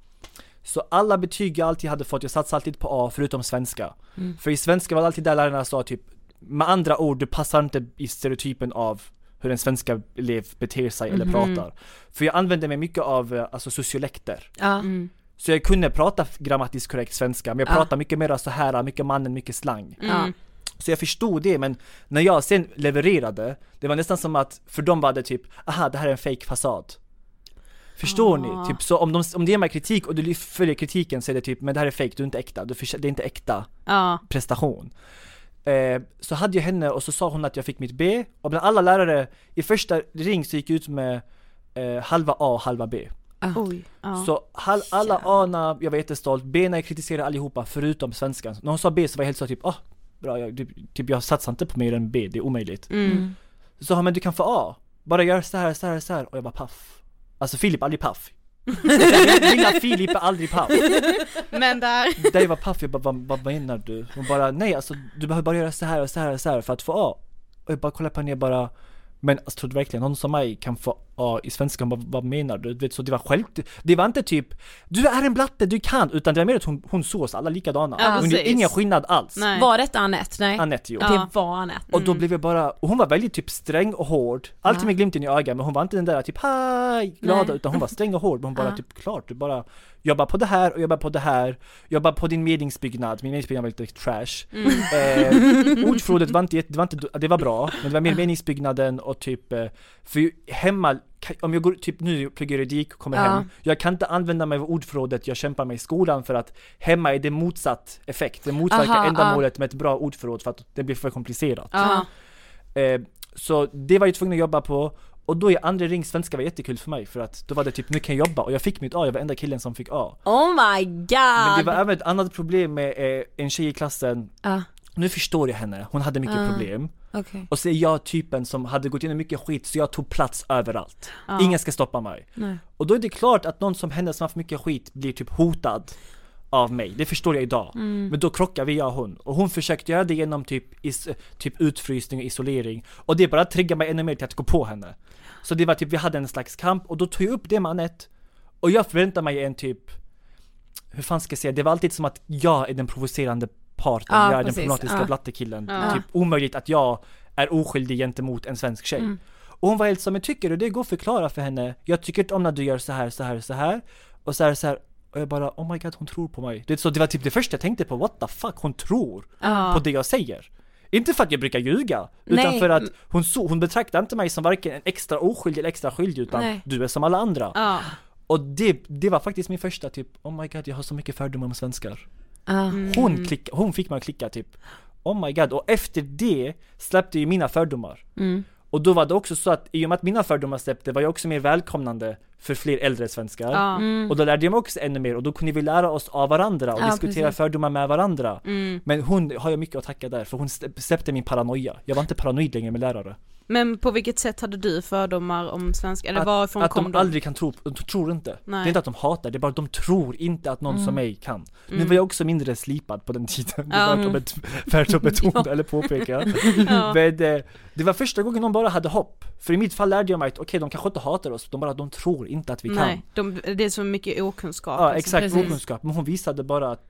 så alla betyg jag alltid hade fått, jag satsade alltid på A förutom svenska. Mm. För i svenska var det alltid där lärarna sa typ Med andra ord, du passar inte i stereotypen av hur en svenska elev beter sig eller Mhm. pratar. För jag använde mig mycket av eh, alltså sociolekter. Ja. Mm. Så jag kunde prata grammatiskt korrekt svenska, men jag Ja. pratade mycket mer så här, mycket mannen, mycket slang. Så jag förstod det, men när jag sen levererade, det var nästan som att för dem var det typ, aha det här är en fake fasad. Förstår Ah. ni? Typ så om de, om de ger mig kritik och du följer kritiken så är det typ, men det här är fake, du är inte äkta, du det är inte äkta Ja. prestation. Eh, så hade jag henne och så sa hon att jag fick mitt B, och bland alla lärare, i första ring så gick jag ut med eh, halva A och halva B. Oj. Ja. Så hal, alla A-na, jag var jättestolt, B-na jag kritiserade allihopa förutom svenskan. När hon sa B så var jag helt så typ, ah, bra, jag, typ, typ jag satsar inte på mer än B, det är omöjligt. Mm. Så sa hon, men du kan få A, bara gör så här, så här, så här, och jag bara paff. Alltså Filip är aldrig paff. Lilla Filip är aldrig paff. Men där. Där jag var paff, jag bara, vad, vad menar du? Hon bara, nej alltså du behöver bara göra så här och så här och så här för att få A. Och jag bara kollar på henne och bara, men alltså tror du verkligen någon som mig kan få A i svenska, vad, vad menar du? du vet, så det var själv, det var inte typ Du är en blatte, du kan! Utan det var mer att hon, hon såg oss alla likadana. Ja, hon gjorde ingen skillnad alls. Nej. Var detta Anette? Nej. Anette jo. Ja. Det var Anette. Och då blev jag bara, hon var väldigt typ sträng och hård, alltid med glimten i ögat men hon var inte den där typ hej, glada Nej. utan hon var sträng och hård men hon bara Ja. typ klart, du bara jobbar på det här och jobbar på det här, jobbar på din meningsbyggnad, min meningsbyggnad var lite trash. Eh, ordförrådet var inte, det var inte, det var bra, men det var mer meningsbyggnaden och typ, eh, för hemma, om jag går typ nu pluggar juridik och kommer Ja. hem, jag kan inte använda mig av ordförrådet jag kämpar med i skolan för att hemma är det motsatt effekt, det motverkar Aha, ja. ändamålet med ett bra ordförråd för att det blir för komplicerat. Ja. Eh, så det var jag tvungen att jobba på och då i andra ring svenska var jättekul för mig för att då var det typ nu kan jag jobba och jag fick mitt A, jag var enda killen som fick A. Oh my god! Men det var även ett annat problem med eh, en tjej i klassen, Ja, nu förstår jag henne, hon hade mycket Ah. problem. okej. Och så är jag typen som hade gått igenom mycket skit så jag tog plats överallt. Ingen ska stoppa mig. Nej. Och då är det klart att någon som henne som haft mycket skit blir typ hotad av mig, det förstår jag idag. Mm. Men då krockar vi jag och hon. Och hon försökte göra det genom typ, is, typ utfrysning och isolering. Och det bara triggar mig ännu mer till att gå på henne. Så det var typ, vi hade en slags kamp och då tog jag upp det med Anette. Och jag förväntar mig en typ, hur fan ska jag säga, det var alltid som att jag är den provocerande parten, Ja, jag är precis, den problematiska ja. blattekillen. Ja. Typ omöjligt att jag är oskyldig gentemot en svensk tjej. Mm. Och hon var helt som, men tycker du det går att förklara för henne? Jag tycker inte om när du gör så här, så här, så här. Och så här, så här. Och jag bara, oh my god hon tror på mig. Det, så, det var typ det första jag tänkte på, what the fuck, hon tror Ja. på det jag säger. Inte för att jag brukar ljuga, utan Nej. för att hon, så, hon betraktar inte mig som varken en extra oskyldig eller extra skyldig utan Nej. du är som alla andra. Ja. Och det, det var faktiskt min första typ, oh my god jag har så mycket fördomar om svenskar. Ja. Hon, klick, hon fick mig att klicka typ, oh my god, och efter det släppte ju mina fördomar. Mm. Och då var det också så att i och med att mina fördomar släppte var jag också mer välkomnande för fler äldre svenskar. Ja. Och då lärde jag mig också ännu mer och då kunde vi lära oss av varandra och Ja, diskutera precis. fördomar med varandra. Mm. Men hon har jag mycket att tacka där för hon släpp- släppte min paranoia. Jag var inte paranoid längre med lärare. Men på vilket sätt hade du fördomar om svenska? Eller varifrån att kom de de? aldrig kan tro, de tror inte. Nej. Det är inte att de hatar, det är bara att de tror inte att någon som mig kan. Nu var jag också mindre slipad på den tiden, det Ja. var värt att att betona eller påpeka. Ja. Men eh, det var första gången de bara hade hopp. För i mitt fall lärde jag mig att okej, de kanske inte hatar oss, de bara de tror inte att vi kan. Nej, de, det är så mycket okunskap. Ja, liksom. exakt, Precis. okunskap. Men hon visade bara att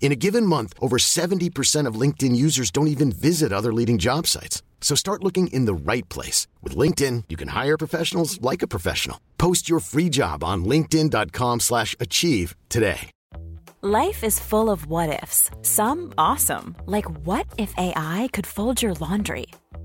In a given month, over 70% of LinkedIn users don't even visit other leading job sites. So start looking in the right place. With LinkedIn, you can hire professionals like a professional. Post your free job on linkedin.com slash achieve today. Life is full of what ifs. Some awesome, like what if AI could fold your laundry?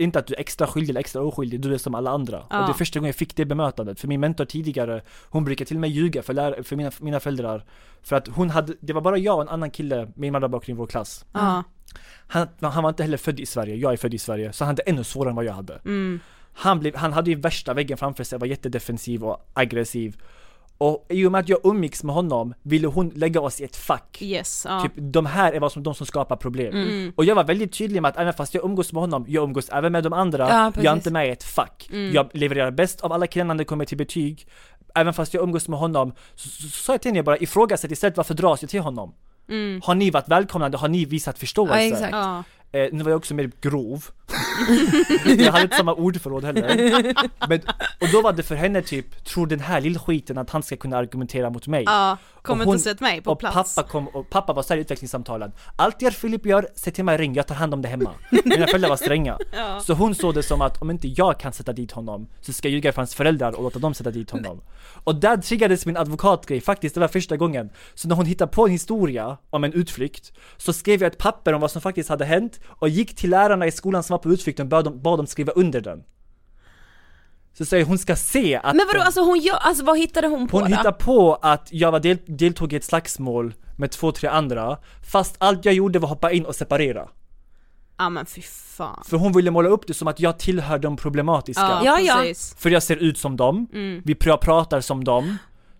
Inte att du är extra skyldig eller extra oskyldig, du är som alla andra. Ja. Och det är första gången jag fick det bemötandet. För min mentor tidigare, hon brukar till och med ljuga för, lär, för mina, mina föräldrar. För att hon hade, det var bara jag och en annan kille med invandrarbakgrund i vår klass. Ja. Han, han var inte heller född i Sverige, jag är född i Sverige, så han hade ännu svårare än vad jag hade. Mm. Han, blev, han hade ju värsta väggen framför sig, var jättedefensiv och aggressiv. Och i och med att jag umgicks med honom ville hon lägga oss i ett fack. Yes, ja. Typ, de här är vad som, de som skapar problem. Mm. Och jag var väldigt tydlig med att även fast jag umgås med honom, jag umgås även med de andra, Ja, jag är inte med i ett fack. Mm. Jag levererar bäst av alla killarna när det kommer till betyg. Även fast jag umgås med honom, så sa jag till henne bara ifrågasätt istället varför dras jag till honom? Mm. Har ni varit välkomnande? Har ni visat förståelse? Ja, exakt. Ja. Eh, nu var jag också mer grov. jag hade inte samma ordförråd heller. Men, och då var det för henne typ, tror den här lillskiten att han ska kunna argumentera mot mig? Ja, kommer Och hon- inte sett mig på och plats. Pappa kom, och pappa var såhär i utvecklingssamtalen. Allt jag Filip gör, säg till mig ring, jag tar hand om det hemma. Mina föräldrar var stränga. Så hon såg det som att om inte jag kan sätta dit honom, så ska jag ljuga för hans föräldrar och låta dem sätta dit honom. Och där triggades min advokatgrej, faktiskt det var första gången. Så när hon hittade på en historia om en utflykt, så skrev jag ett papper om vad som faktiskt hade hänt och gick till lärarna i skolan som var på utflykten och bad dem, bad dem skriva under den. Så säger hon ska se att Men vadå, alltså hon gör, alltså vad hittade hon på hon då? hittar på att jag var del, deltog i ett slagsmål med två, tre andra, fast allt jag gjorde var hoppa in och separera. Ja men fy fan. För hon ville måla upp det som att jag tillhör de problematiska. Ja, Ja, ja. precis. För jag ser ut som dem, Mm. vi pr- pratar som dem.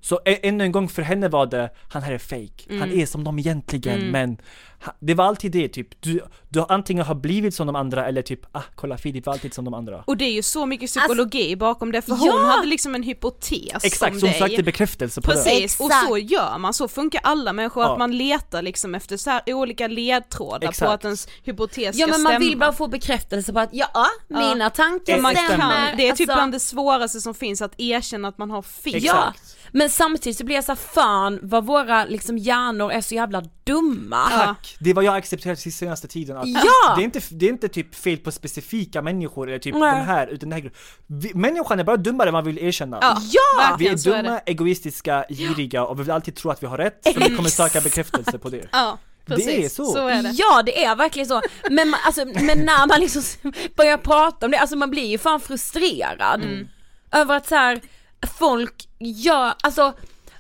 Så ännu en gång för henne var det, han här är fake. Han Mm. är som dem egentligen men ha- det var alltid det typ, du, du antingen har blivit som de andra eller typ, ah kolla Filip var alltid som de andra. Och det är ju så mycket psykologi bakom det, för Alltså- Ja! hon hade liksom en hypotes Exakt, om så hon dig. sökte bekräftelse på det. Precis, och så gör man, så funkar alla människor, Ja. att man letar liksom efter så här olika ledtrådar på Exakt. att ens hypotes Ja ska men man stämma. vill bara få bekräftelse på att ja, mina tankar Ja, man stämmer. kan- det är typ Alltså, bland det svåraste som finns, att erkänna att man har fel. Ja, Exakt. Men samtidigt så blir jag så här, fan vad våra liksom hjärnor är så jävla dumma. Tack! Det är vad jag accepterat den senaste tiden att Ja! det, är inte, det är inte typ fel på specifika människor eller typ Nej. den här, utan den här. Vi- Människan är bara dummare än man vill erkänna. Ja, Ja! Vi är är dumma, det. egoistiska, giriga och vi vill alltid tro att vi har rätt, så vi kommer söka bekräftelse på det. Ja, precis. Det är så. Så är det. Ja det är verkligen så, men, man, alltså, men när man liksom börjar prata om det, alltså man blir ju fan frustrerad Mm. över att så här, folk gör, alltså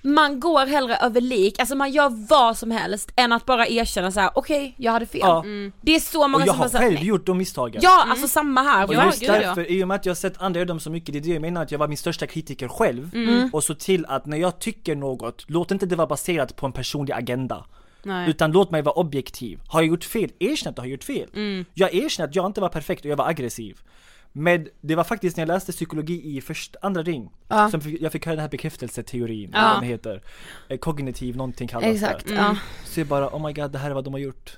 man går hellre över lik, alltså man gör vad som helst än att bara erkänna så här: okej jag hade fel. Ja. Det är så Och många jag som har bara så här, själv gjort de misstagen. Ja alltså samma här. Och Ja, just gud, ja. därför, i och med att jag har sett andra göra dem så mycket, det är det jag menar att jag var min största kritiker själv. Mm. Och så till att när jag tycker något, låt inte det vara baserat på en personlig agenda. Nej. Utan låt mig vara objektiv. Har jag gjort fel? Erkänn att jag har gjort fel. Mm. Jag erkänner att jag inte var perfekt och jag var aggressiv. Men det var faktiskt när jag läste psykologi i först, andra ring, Ja. som jag fick höra den här bekräftelseteorin, Ja. vad den heter. Eh, Kognitiv någonting kallas Exakt, det. ja. Så jag bara, oh my god, det här är vad de har gjort.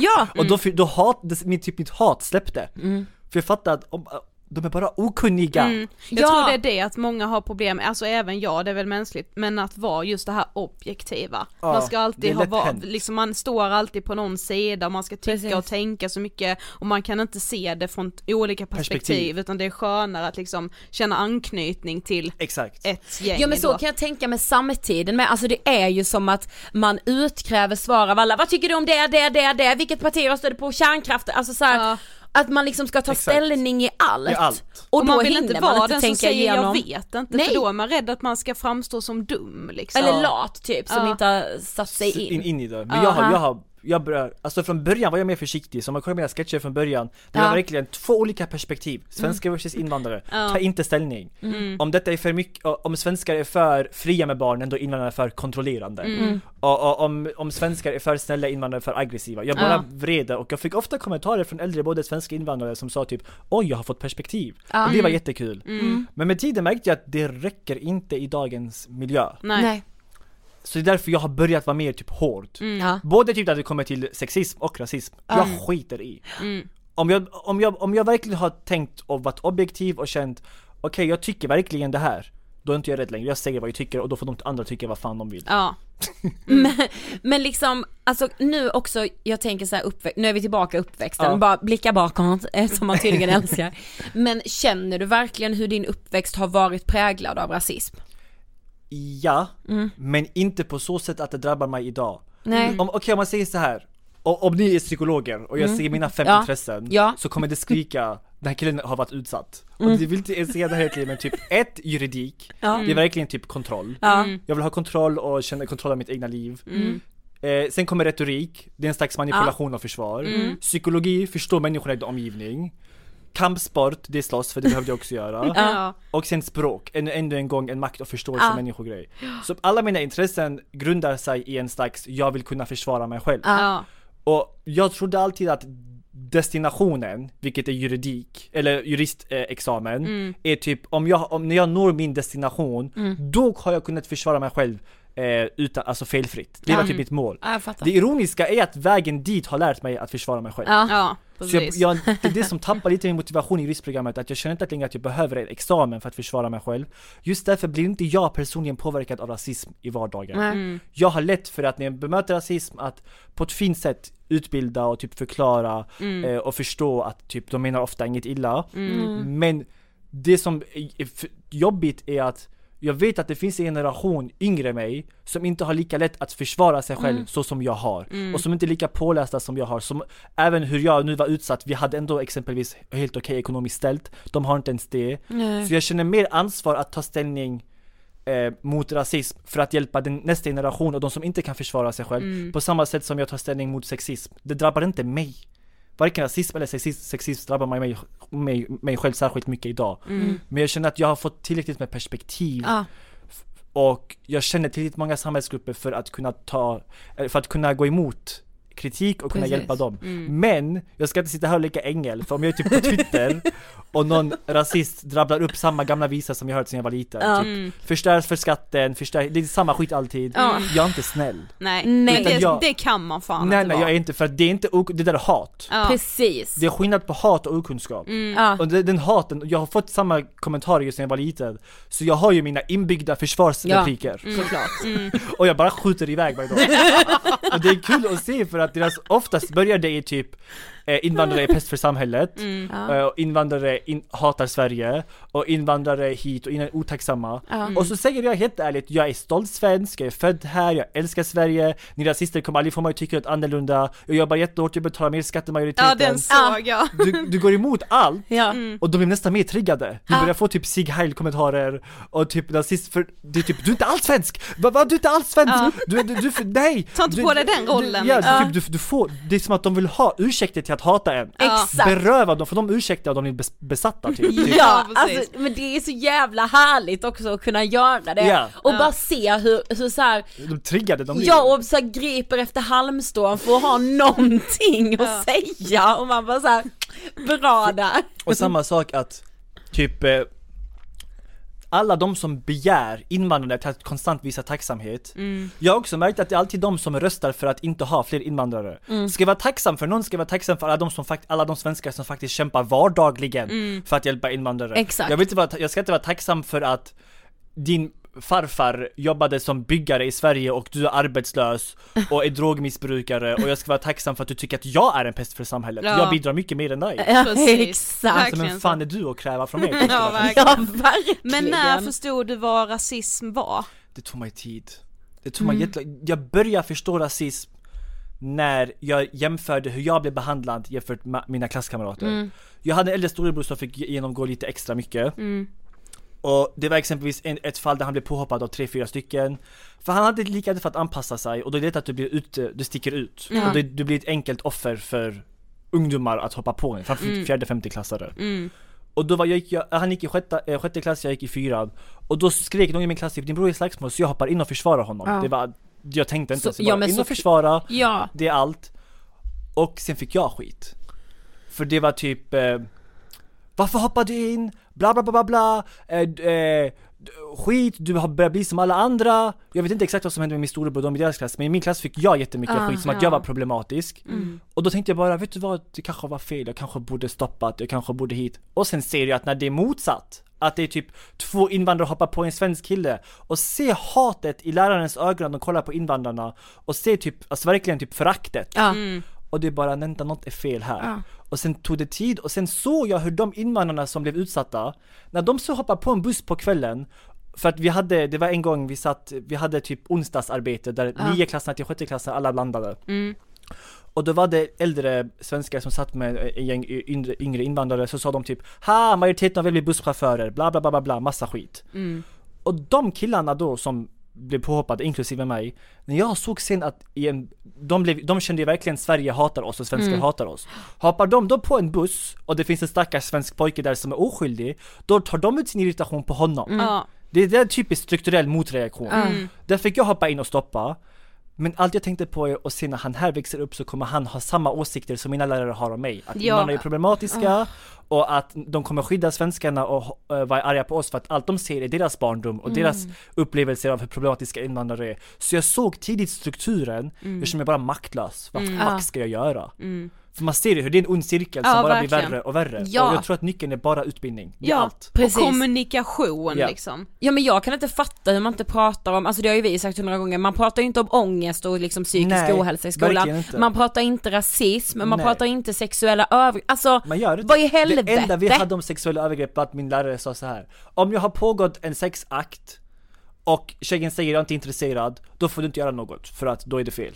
Ja! Och då, då hat, det, min, typ mitt hat släppte. Mm. För jag fattade att om, de är bara okunniga. Mm. Jag Ja. tror det är det att många har problem, alltså även jag, det är väl mänskligt, men att vara just det här objektiva. Ja, man ska alltid ha lätt var, hänt. liksom man står alltid på någon sida och man ska tycka Precis. och tänka så mycket och man kan inte se det från olika perspektiv, Perspektiv. utan det är skönare att liksom känna anknytning till Exakt. ett gäng Ja men så då. kan jag tänka med samtiden med, alltså det är ju som att man utkräver svar av alla, vad tycker du om det, det, det, det, vilket parti röstar du på, kärnkraft, alltså så här, Ja. Att man liksom ska ta Exakt. ställning i allt. I allt. Och, Och då man vill inte man vara inte den som tänka säger igenom, jag vet inte, Nej. för då är man rädd att man ska framstå som dum liksom. eller lat typ, som Ja. inte har satt sig in. in, in i det. Men Ja. jag har, jag har, jag börjar, alltså från början var jag mer försiktig, så om man kollar mina sketcher från början, det var Ja. verkligen två olika perspektiv, svenskar versus invandrare, Ja. ta inte ställning. Om detta är för mycket, om svenskar är för fria med barnen, då är invandrare för kontrollerande. Och, och om, om svenskar är för snälla, invandrare är för aggressiva. Jag bara Ja. vreder och jag fick ofta kommentarer från äldre, både svenska invandrare som sa typ Oj, jag har fått perspektiv. Ja. Och det var jättekul. Men med tiden märkte jag att det räcker inte i dagens miljö. Nej. Så det är därför jag har börjat vara mer typ hård. Ja. Både typ när det kommer till sexism och rasism, jag skiter i. Om, jag, om, jag, om jag verkligen har tänkt och varit objektiv och känt Okej jag tycker verkligen det här Då är inte jag rädd längre, jag säger vad jag tycker och då får de andra tycka vad fan de vill Ja. Men, men liksom, alltså nu också, jag tänker så här uppväxt, nu är vi tillbaka i uppväxten, Ja. bara blicka bakåt, som man tydligen älskar. Men känner du verkligen hur din uppväxt har varit präglad av rasism? Ja, men inte på så sätt att det drabbar mig idag Nej. om, Okej om man säger så här o- om ni är psykologer och jag säger mina fem Ja. intressen Ja. Så kommer det skrika Den här killen har varit utsatt Mm. Och det vill inte säga det här till men typ ett, juridik Ja. Det är verkligen typ kontroll Ja. Jag vill ha kontroll och känna kontroll av mitt egna liv Mm. eh, Sen kommer retorik, det är en slags manipulation och försvar Mm. Psykologi, förstå människorna i din omgivning Kampsport, det är slåss för det behövde jag också göra Ja. och sen språk, än, ännu en gång en makt och förståelse Ja. människogrej. Så alla mina intressen grundar sig i en slags, jag vill kunna försvara mig själv. Ja. Och jag trodde alltid att destinationen, vilket är juridik, eller juristexamen, Mm. är typ om jag, om när jag når min destination, då har jag kunnat försvara mig själv eh, utan, alltså felfritt. Det var typ mitt mål. Ja, jag fattar. Det ironiska är att vägen dit har lärt mig att försvara mig själv. Ja. Ja, Så jag, precis. jag, det är det som tappar lite min motivation i juristprogrammet, att jag känner inte längre att jag behöver en examen för att försvara mig själv. Just därför blir inte jag personligen påverkad av rasism i vardagen. Mm. Jag har lätt för att när jag bemöter rasism att på ett fint sätt utbilda och typ förklara Mm. eh, och förstå att typ de menar ofta inget illa. Men det som är f- jobbigt är att jag vet att det finns en generation yngre mig som inte har lika lätt att försvara sig själv så som jag har. Och som inte är lika pålästa som jag har. Som även hur jag nu var utsatt, vi hade ändå exempelvis helt okej ekonomiskt ställt. De har inte ens det. Nej. Så jag känner mer ansvar att ta ställning eh, mot rasism för att hjälpa den, nästa generation och de som inte kan försvara sig själv. På samma sätt som jag tar ställning mot sexism. Det drabbar inte mig. Varken rasism eller sexism, sexism drabbar mig, mig, mig, mig själv särskilt mycket idag. Men jag känner att jag har fått tillräckligt med perspektiv Ja. och jag känner tillräckligt många samhällsgrupper för att kunna ta, för att kunna gå emot kritik och kunna Precis. hjälpa dem. Men jag ska inte sitta här och leka ängel, för om jag är typ på Twitter och någon rasist drabblar upp samma gamla visa som jag hört sedan jag var liten. Ja. Typ, förstörs för skatten, förstör, det är samma skit alltid. Ja. Jag är inte snäll. Nej, Nej. det, jag- det kan man fan nej inte nej vara. jag är inte, för att det är inte, ok- det där är hat. Ja. Precis. Det är skillnad på hat och okunskap. Ja. Och den, den haten, jag har fått samma kommentarer just när jag var liten Så jag har ju mina inbyggda försvarsrepliker Såklart. Och jag bara skjuter iväg varje dag Och det är kul att se för att deras, oftast börjar det i typ Invandrare är pest för samhället Ja. eh, och Invandrare in, hatar Sverige Och invandrare hit och in är otacksamma Ja. Och så säger jag helt ärligt, jag är stolt svensk, jag är född här, jag älskar Sverige Ni rasister kommer aldrig få mig att tycka något annorlunda Jag jobbar jättehårt, jag betalar mer skatt än majoriteten Ja den såg jag. du, du går emot allt Ja. och de blir nästan mer triggade. Du börjar få typ Sig Heil kommentarer och typ nazist för det är typ du är inte alls svensk! Vad va, du är inte alls svensk! Du, du, du, nej! Ta inte du, på dig den du- rollen, Ja, typ, du, du får, det är som att de vill ha ursäkter till att hata en. Exakt. Beröva dem, för de ursäkter och de är bes, besatta typ. typ. Ja, precis. alltså, men det är så jävla härligt också att kunna göra det Ja. och bara se hur, hur så här, De triggade, de blir. ja och så här griper efter halmstrån för att ha någonting att säga och man bara så här, bra där. Och samma sak att typ eh, alla de som begär invandrare till att konstant visa tacksamhet. Jag har också märkt att det är alltid de som röstar för att inte ha fler invandrare. Ska jag vara tacksam för någon, ska jag vara tacksam för alla de, som alla de svenskar som faktiskt kämpar vardagligen för att hjälpa invandrare. Exakt. Jag, vill inte vara, jag ska inte vara tacksam för att din farfar jobbade som byggare i Sverige och du är arbetslös och är drogmissbrukare och jag ska vara tacksam för att du tycker att jag är en pest för samhället. Ja. Jag bidrar mycket mer än dig. Ja, Precis. exakt. Så Verkligen men fan är du att kräva från mig? Ja, verkligen. Ja, verkligen. Men när förstod du vad rasism var? Det tog mig tid. Det tog mig jättelång Jag började förstå rasism när jag jämförde hur jag blev behandlad jämfört med mina klasskamrater. Jag hade en äldre storebror som fick genomgå lite extra mycket. Och det var exempelvis en, ett fall där han blev påhoppad av tre, fyra stycken. För han hade lika för att anpassa sig och då är det att du blir ut, du sticker ut. Ja. Och det, du blir ett enkelt offer för ungdomar att hoppa på en, framför fjärde, femte klassare. Och då var jag, jag, han gick i sjätte, eh, sjätte klass, jag gick i fyran. Och då skrek någon i min klass typ din bror är slagsmål så jag hoppar in och försvarar honom. Ja. Det var, jag tänkte inte Så- ens, jag ja, bara in och försvara, Ja. det är allt. Och sen fick jag skit. För det var typ eh, Varför hoppar du in? Bla bla bla bla bla eh, eh, Skit, du har börjat bli som alla andra Jag vet inte exakt vad som hände med min storebror, de i deras klass Men i min klass fick jag jättemycket Ah, skit som att ja. jag var problematisk Och då tänkte jag bara, vet du vad? Det kanske var fel, jag kanske borde stoppat, jag kanske borde hit Och sen ser jag att när det är motsatt att det är typ två invandrare hoppar på en svensk kille och se hatet i lärarens ögon när de kollar på invandrarna och se typ, alltså verkligen typ föraktet Ja. Och det är bara, vänta något är fel här. Ja. Och sen tog det tid och sen såg jag hur de invandrarna som blev utsatta, när de så hoppade på en buss på kvällen, för att vi hade, det var en gång vi satt, vi hade typ onsdagsarbete där Ja. nio klasserna till sjätte klassen alla blandade. Och då var det äldre svenskar som satt med en gäng yngre, invandrare, så sa de typ Ha, majoriteten vill bli busschaufförer, bla bla bla bla bla, massa skit. Och de killarna då som blev påhoppade, inklusive mig, när jag såg sen att i en, de, blev, de kände ju verkligen Sverige hatar oss och svenskar hatar oss. Hoppar de då på en buss och det finns en stackars svensk pojke där som är oskyldig, då tar de ut sin irritation på honom. Ja. Det, det är en typisk strukturell motreaktion. Där fick jag hoppa in och stoppa. Men allt jag tänkte på är att se när han här växer upp så kommer han ha samma åsikter som mina lärare har om mig. Att Ja. invandrare är problematiska och att de kommer skydda svenskarna och uh, vara arga på oss för att allt de ser är deras barndom och deras upplevelser av hur problematiska invandrare är. Så jag såg tidigt strukturen, jag känner mig bara maktlös. Vad fuck Ja. ska jag göra? För man ser ju hur det är en ond cirkel som Ja, bara verkligen. blir värre och värre. Ja. Och jag tror att nyckeln är bara utbildning. Ja, allt. Precis. och kommunikation Ja. liksom. Ja men jag kan inte fatta hur man inte pratar om, alltså det har ju vi sagt hundra gånger, man pratar ju inte om ångest och liksom psykisk Nej, ohälsa i skolan. Man pratar inte rasism, man Nej. pratar inte sexuella övergrepp, alltså Man gör det vad i helvete? Det enda vi hade om sexuella övergrepp var att min lärare sa så här. Om jag har pågått en sexakt och tjejen säger jag är inte intresserad, då får du inte göra något för att då är det fel.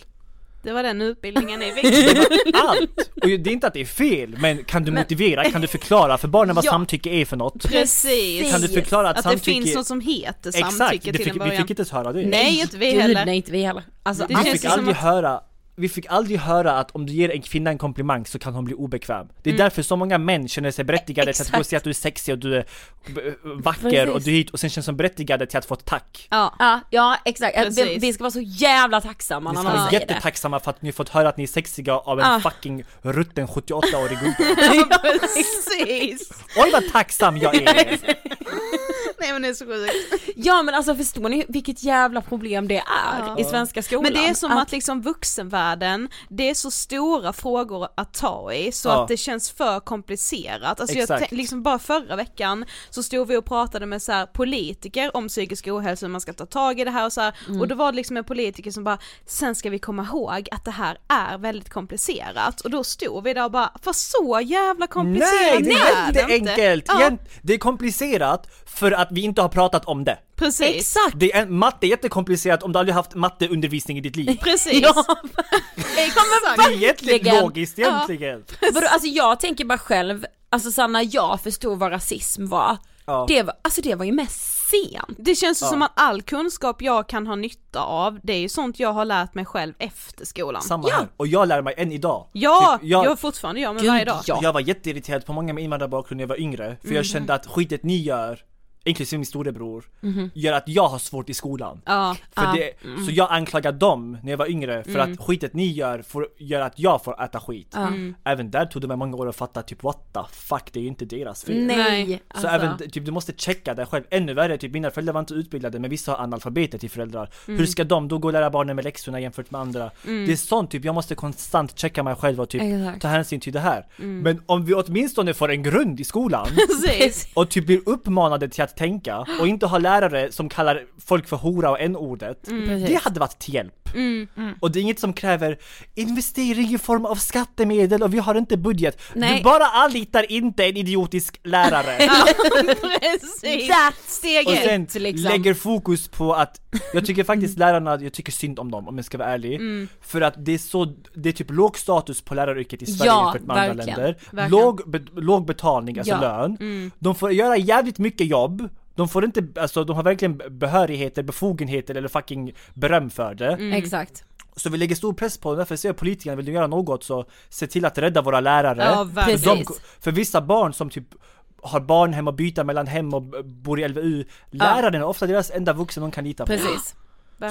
Det var den utbildningen ni fick. Allt! Och det är inte att det är fel, men kan du motivera, kan du förklara för barnen vad Ja. samtycke är för något? Precis. Kan du förklara att, Att det samtycke... finns något som heter Exakt, samtycke det till fick, en vi början. fick inte ens höra det. Nej, inte vi Gud, heller. nej inte vi heller. Alltså, Det Vi känns fick som aldrig att- höra vi fick aldrig höra att om du ger en kvinna en komplimang så kan hon bli obekväm. Det är Mm. därför så många män känner sig berättigade till att gå och Exakt. säga att du är sexig och du är vacker Precis. och du är hit och sen känns som berättigade till att få ett tack. Ja. Ja, ja exakt, vi, vi ska vara så jävla tacksamma när ska vara säger det. jättetacksamma för att ni fått höra att ni är sexiga av en Ah. fucking rutten 78-årig gubbe. Ja, precis. Oj vad tacksam jag är! Nej men det är så sjukt. Ja men alltså förstår ni vilket jävla problem det är Ja. i svenska skolan? Men det är som att liksom vuxenvärlden, det är så stora frågor att ta i så Ja. att det känns för komplicerat. Alltså jag Exakt. tänk- liksom bara förra veckan så stod vi och pratade med så här politiker om psykisk ohälsa, hur man ska ta tag i det här och så här, Mm. och då var det liksom en politiker som bara, sen ska vi komma ihåg att det här är väldigt komplicerat och då stod vi där och bara, för så jävla komplicerat Nej, det är det inte. jätteenkelt! Ja, Det är komplicerat för att vi inte har pratat om det. precis. Exakt! Det är, matte är jättekomplicerat om du aldrig haft matteundervisning i ditt liv. Precis. Ja, Exakt. Det är Verkligen. logiskt egentligen. vadå, alltså jag tänker bara själv, alltså när jag förstod vad rasism var, Ja. det var, alltså det var ju mest sent. Det känns ju som att all kunskap jag kan ha nytta av, det är ju sånt jag har lärt mig själv efter skolan. Samma här. Och jag lär mig än idag. Ja, Typ, jag, jag fortfarande gör Gud, varje dag. ja. jag var jätteirriterad på många med invandrarbakgrund när jag var yngre. För Mhm. jag kände att skitet ni gör, inklusive min storebror, gör att jag har svårt i skolan. Ja, För Ja. det, Så jag anklagar dem när jag var yngre för att skitet ni gör får, gör att jag får äta skit. Även där tog det mig många år att fatta typ what the fuck, det är ju inte deras fel. Nej, Nej. Så alltså. även, typ, du måste checka dig själv, ännu värre, typ mina föräldrar var inte utbildade men vissa har analfabeter till föräldrar. Hur ska de då gå och lära barnen med läxorna jämfört med andra? Det är sånt typ, jag måste konstant checka mig själv och typ Exakt. ta hänsyn till det här. Men om vi åtminstone får en grund i skolan och typ blir uppmanade till att tänka och inte ha lärare som kallar folk för hora och n-ordet. Precis. Det hade varit till hjälp. Och det är inget som kräver investering i form av skattemedel och vi har inte budget. Nej. Du bara anlitar inte en idiotisk lärare. precis. That's Steg Och ett. sen liksom. lägger fokus på att, jag tycker faktiskt lärarna, jag tycker synd om dem om jag ska vara ärlig. För att det är så, det är typ låg status på läraryrket i Sverige Ja, jämfört med andra länder. Verkligen. Låg, be, låg betalning, alltså Ja. lön. De får göra jävligt mycket jobb. De får inte, alltså de har verkligen behörigheter, befogenheter eller fucking beröm för det. Exakt. Så vi lägger stor press på dem, därför säger politikerna, vill du göra något så se till att rädda våra lärare. Ja, verkligen. för, de, Precis. för vissa barn som typ har barnhem och byta mellan hem och bor i LVU, läraren är ofta deras enda vuxen de kan lita på. Precis.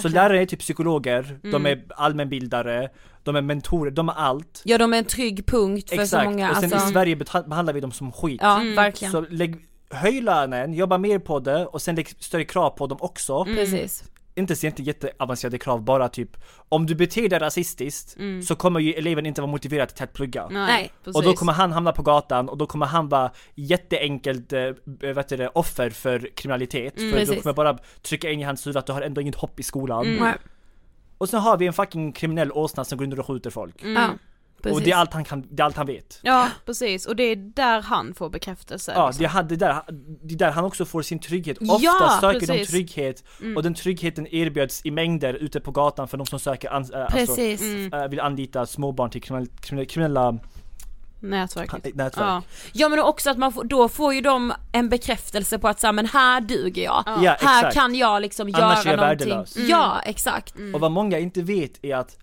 Så lärare är typ psykologer, de Mm. är allmänbildare, de är mentorer, de är allt. Ja de är en trygg punkt för så Exakt, många, och sen alltså. i Sverige behandlar vi dem som skit. Ja, verkligen. Så lägg, höj lönen, jobba mer på det och sen lägg större krav på dem också. Mm. Precis. Inte så inte jätteavancerade krav, bara typ om du beter dig rasistiskt så kommer ju eleven inte vara motiverad till att plugga. Nej. Och då kommer han hamna på gatan och då kommer han vara jätteenkelt eh, vet du det, offer för kriminalitet. för då precis. kommer bara trycka in i hans huvud att du har ändå inget hopp i skolan. Nej. Och sen har vi en fucking kriminell åsna som går under och skjuter folk. Ja, precis. Och det är allt han kan, det är allt han vet. Ja, precis. Och det är där han får bekräftelse. Ja, liksom. det, är- där, det är där han också får sin trygghet. Ja, Ofta söker de precis. trygghet och den tryggheten erbjöds i mängder ute på gatan för de som söker, an, äh, alltså, Precis. äh, vill anlita småbarn till kriminella, kriminella, kriminella Nätverket. nätverk. Ja. Ja men också att man får, då får ju de en bekräftelse på att så här, men här duger jag. Ja, här exakt. kan jag liksom Annars är göra jag någonting. värdelös. Ja exakt. Och vad många inte vet är att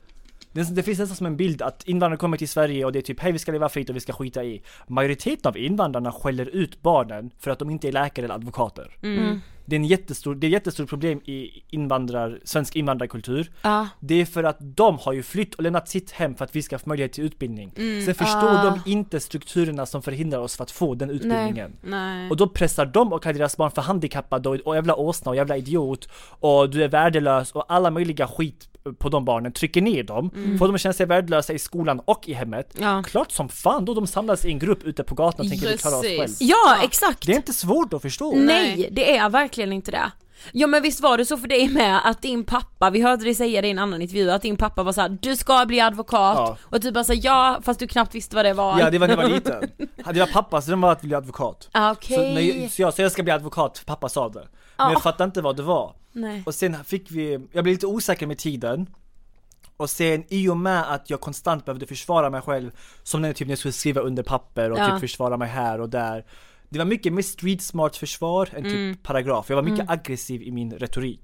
Det, det finns nästan som en bild att invandrare kommer till Sverige och det är typ hej vi ska leva fritt och vi ska skita i. Majoriteten av invandrarna skäller ut barnen för att de inte är läkare eller advokater. Mm. Det är en jättestor, det är ett jättestort problem i invandrar, svensk invandrarkultur. Ja. Det är för att de har ju flytt och lämnat sitt hem för att vi ska få möjlighet till utbildning. Sen förstår Ah. de inte strukturerna som förhindrar oss för att få den utbildningen. Nej. Och då pressar de och kallar deras barn för handikappade och, och jävla åsna och jävla idiot och du är värdelös och alla möjliga skit på de barnen, trycker ner dem, får dem att känna sig värdelösa i skolan och i hemmet. Ja. Klart som fan då de samlas i en grupp ute på gatan och tänker vi klarar oss Precis. själv. Ja, exakt! Det är inte svårt att förstå. Nej, det är verkligen inte det. Ja men visst var det så för dig med att din pappa, vi hörde dig säga det i en annan intervju, att din pappa var såhär du ska bli advokat Ja. och du bara sa ja fast du knappt visste vad det var. Ja det var när jag var liten. Det var pappas dröm var att bli advokat. Ah, Okej. Så, när jag, så, jag, så jag ska bli advokat, pappa sa det. Men Ja. jag fattade inte vad det var. Nej. Och sen fick vi, jag blev lite osäker med tiden. Och sen i och med att jag konstant behövde försvara mig själv, som när, typ, när jag skulle skriva under papper och Ja. typ försvara mig här och där. Det var mycket mer street smart försvar än typ Mm. paragraf. Jag var mycket aggressiv i min retorik.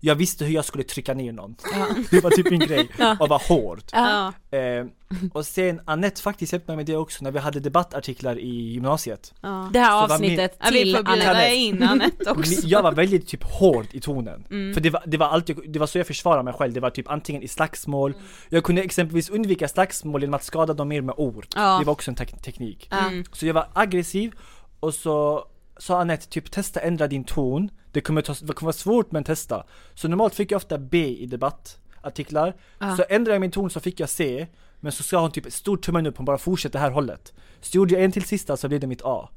Jag visste hur jag skulle trycka ner någon. det var typ min grej, och vara hård. Ja. Eh, och sen Annette faktiskt hjälpte mig med det också när vi hade debattartiklar i gymnasiet. Ja. Det här Så var avsnittet Ja, vi till Anette. in Anette också. Jag var väldigt typ hård i tonen. För det var, det var alltid, det var så jag försvarade mig själv. Det var typ antingen i slagsmål, jag kunde exempelvis undvika slagsmål genom att skada dem mer med ord. Ja. Det var också en tek- teknik. Mm. Så jag var aggressiv och så sa Anette typ testa ändra din ton. Det kommer, ta, det kommer vara svårt men testa. Så normalt fick jag ofta B i debattartiklar. Så ändrade jag min ton så fick jag C. Men så sa hon typ stor tummen upp, hon bara fortsätt det här hållet. Så gjorde jag en till sista så blev det mitt A.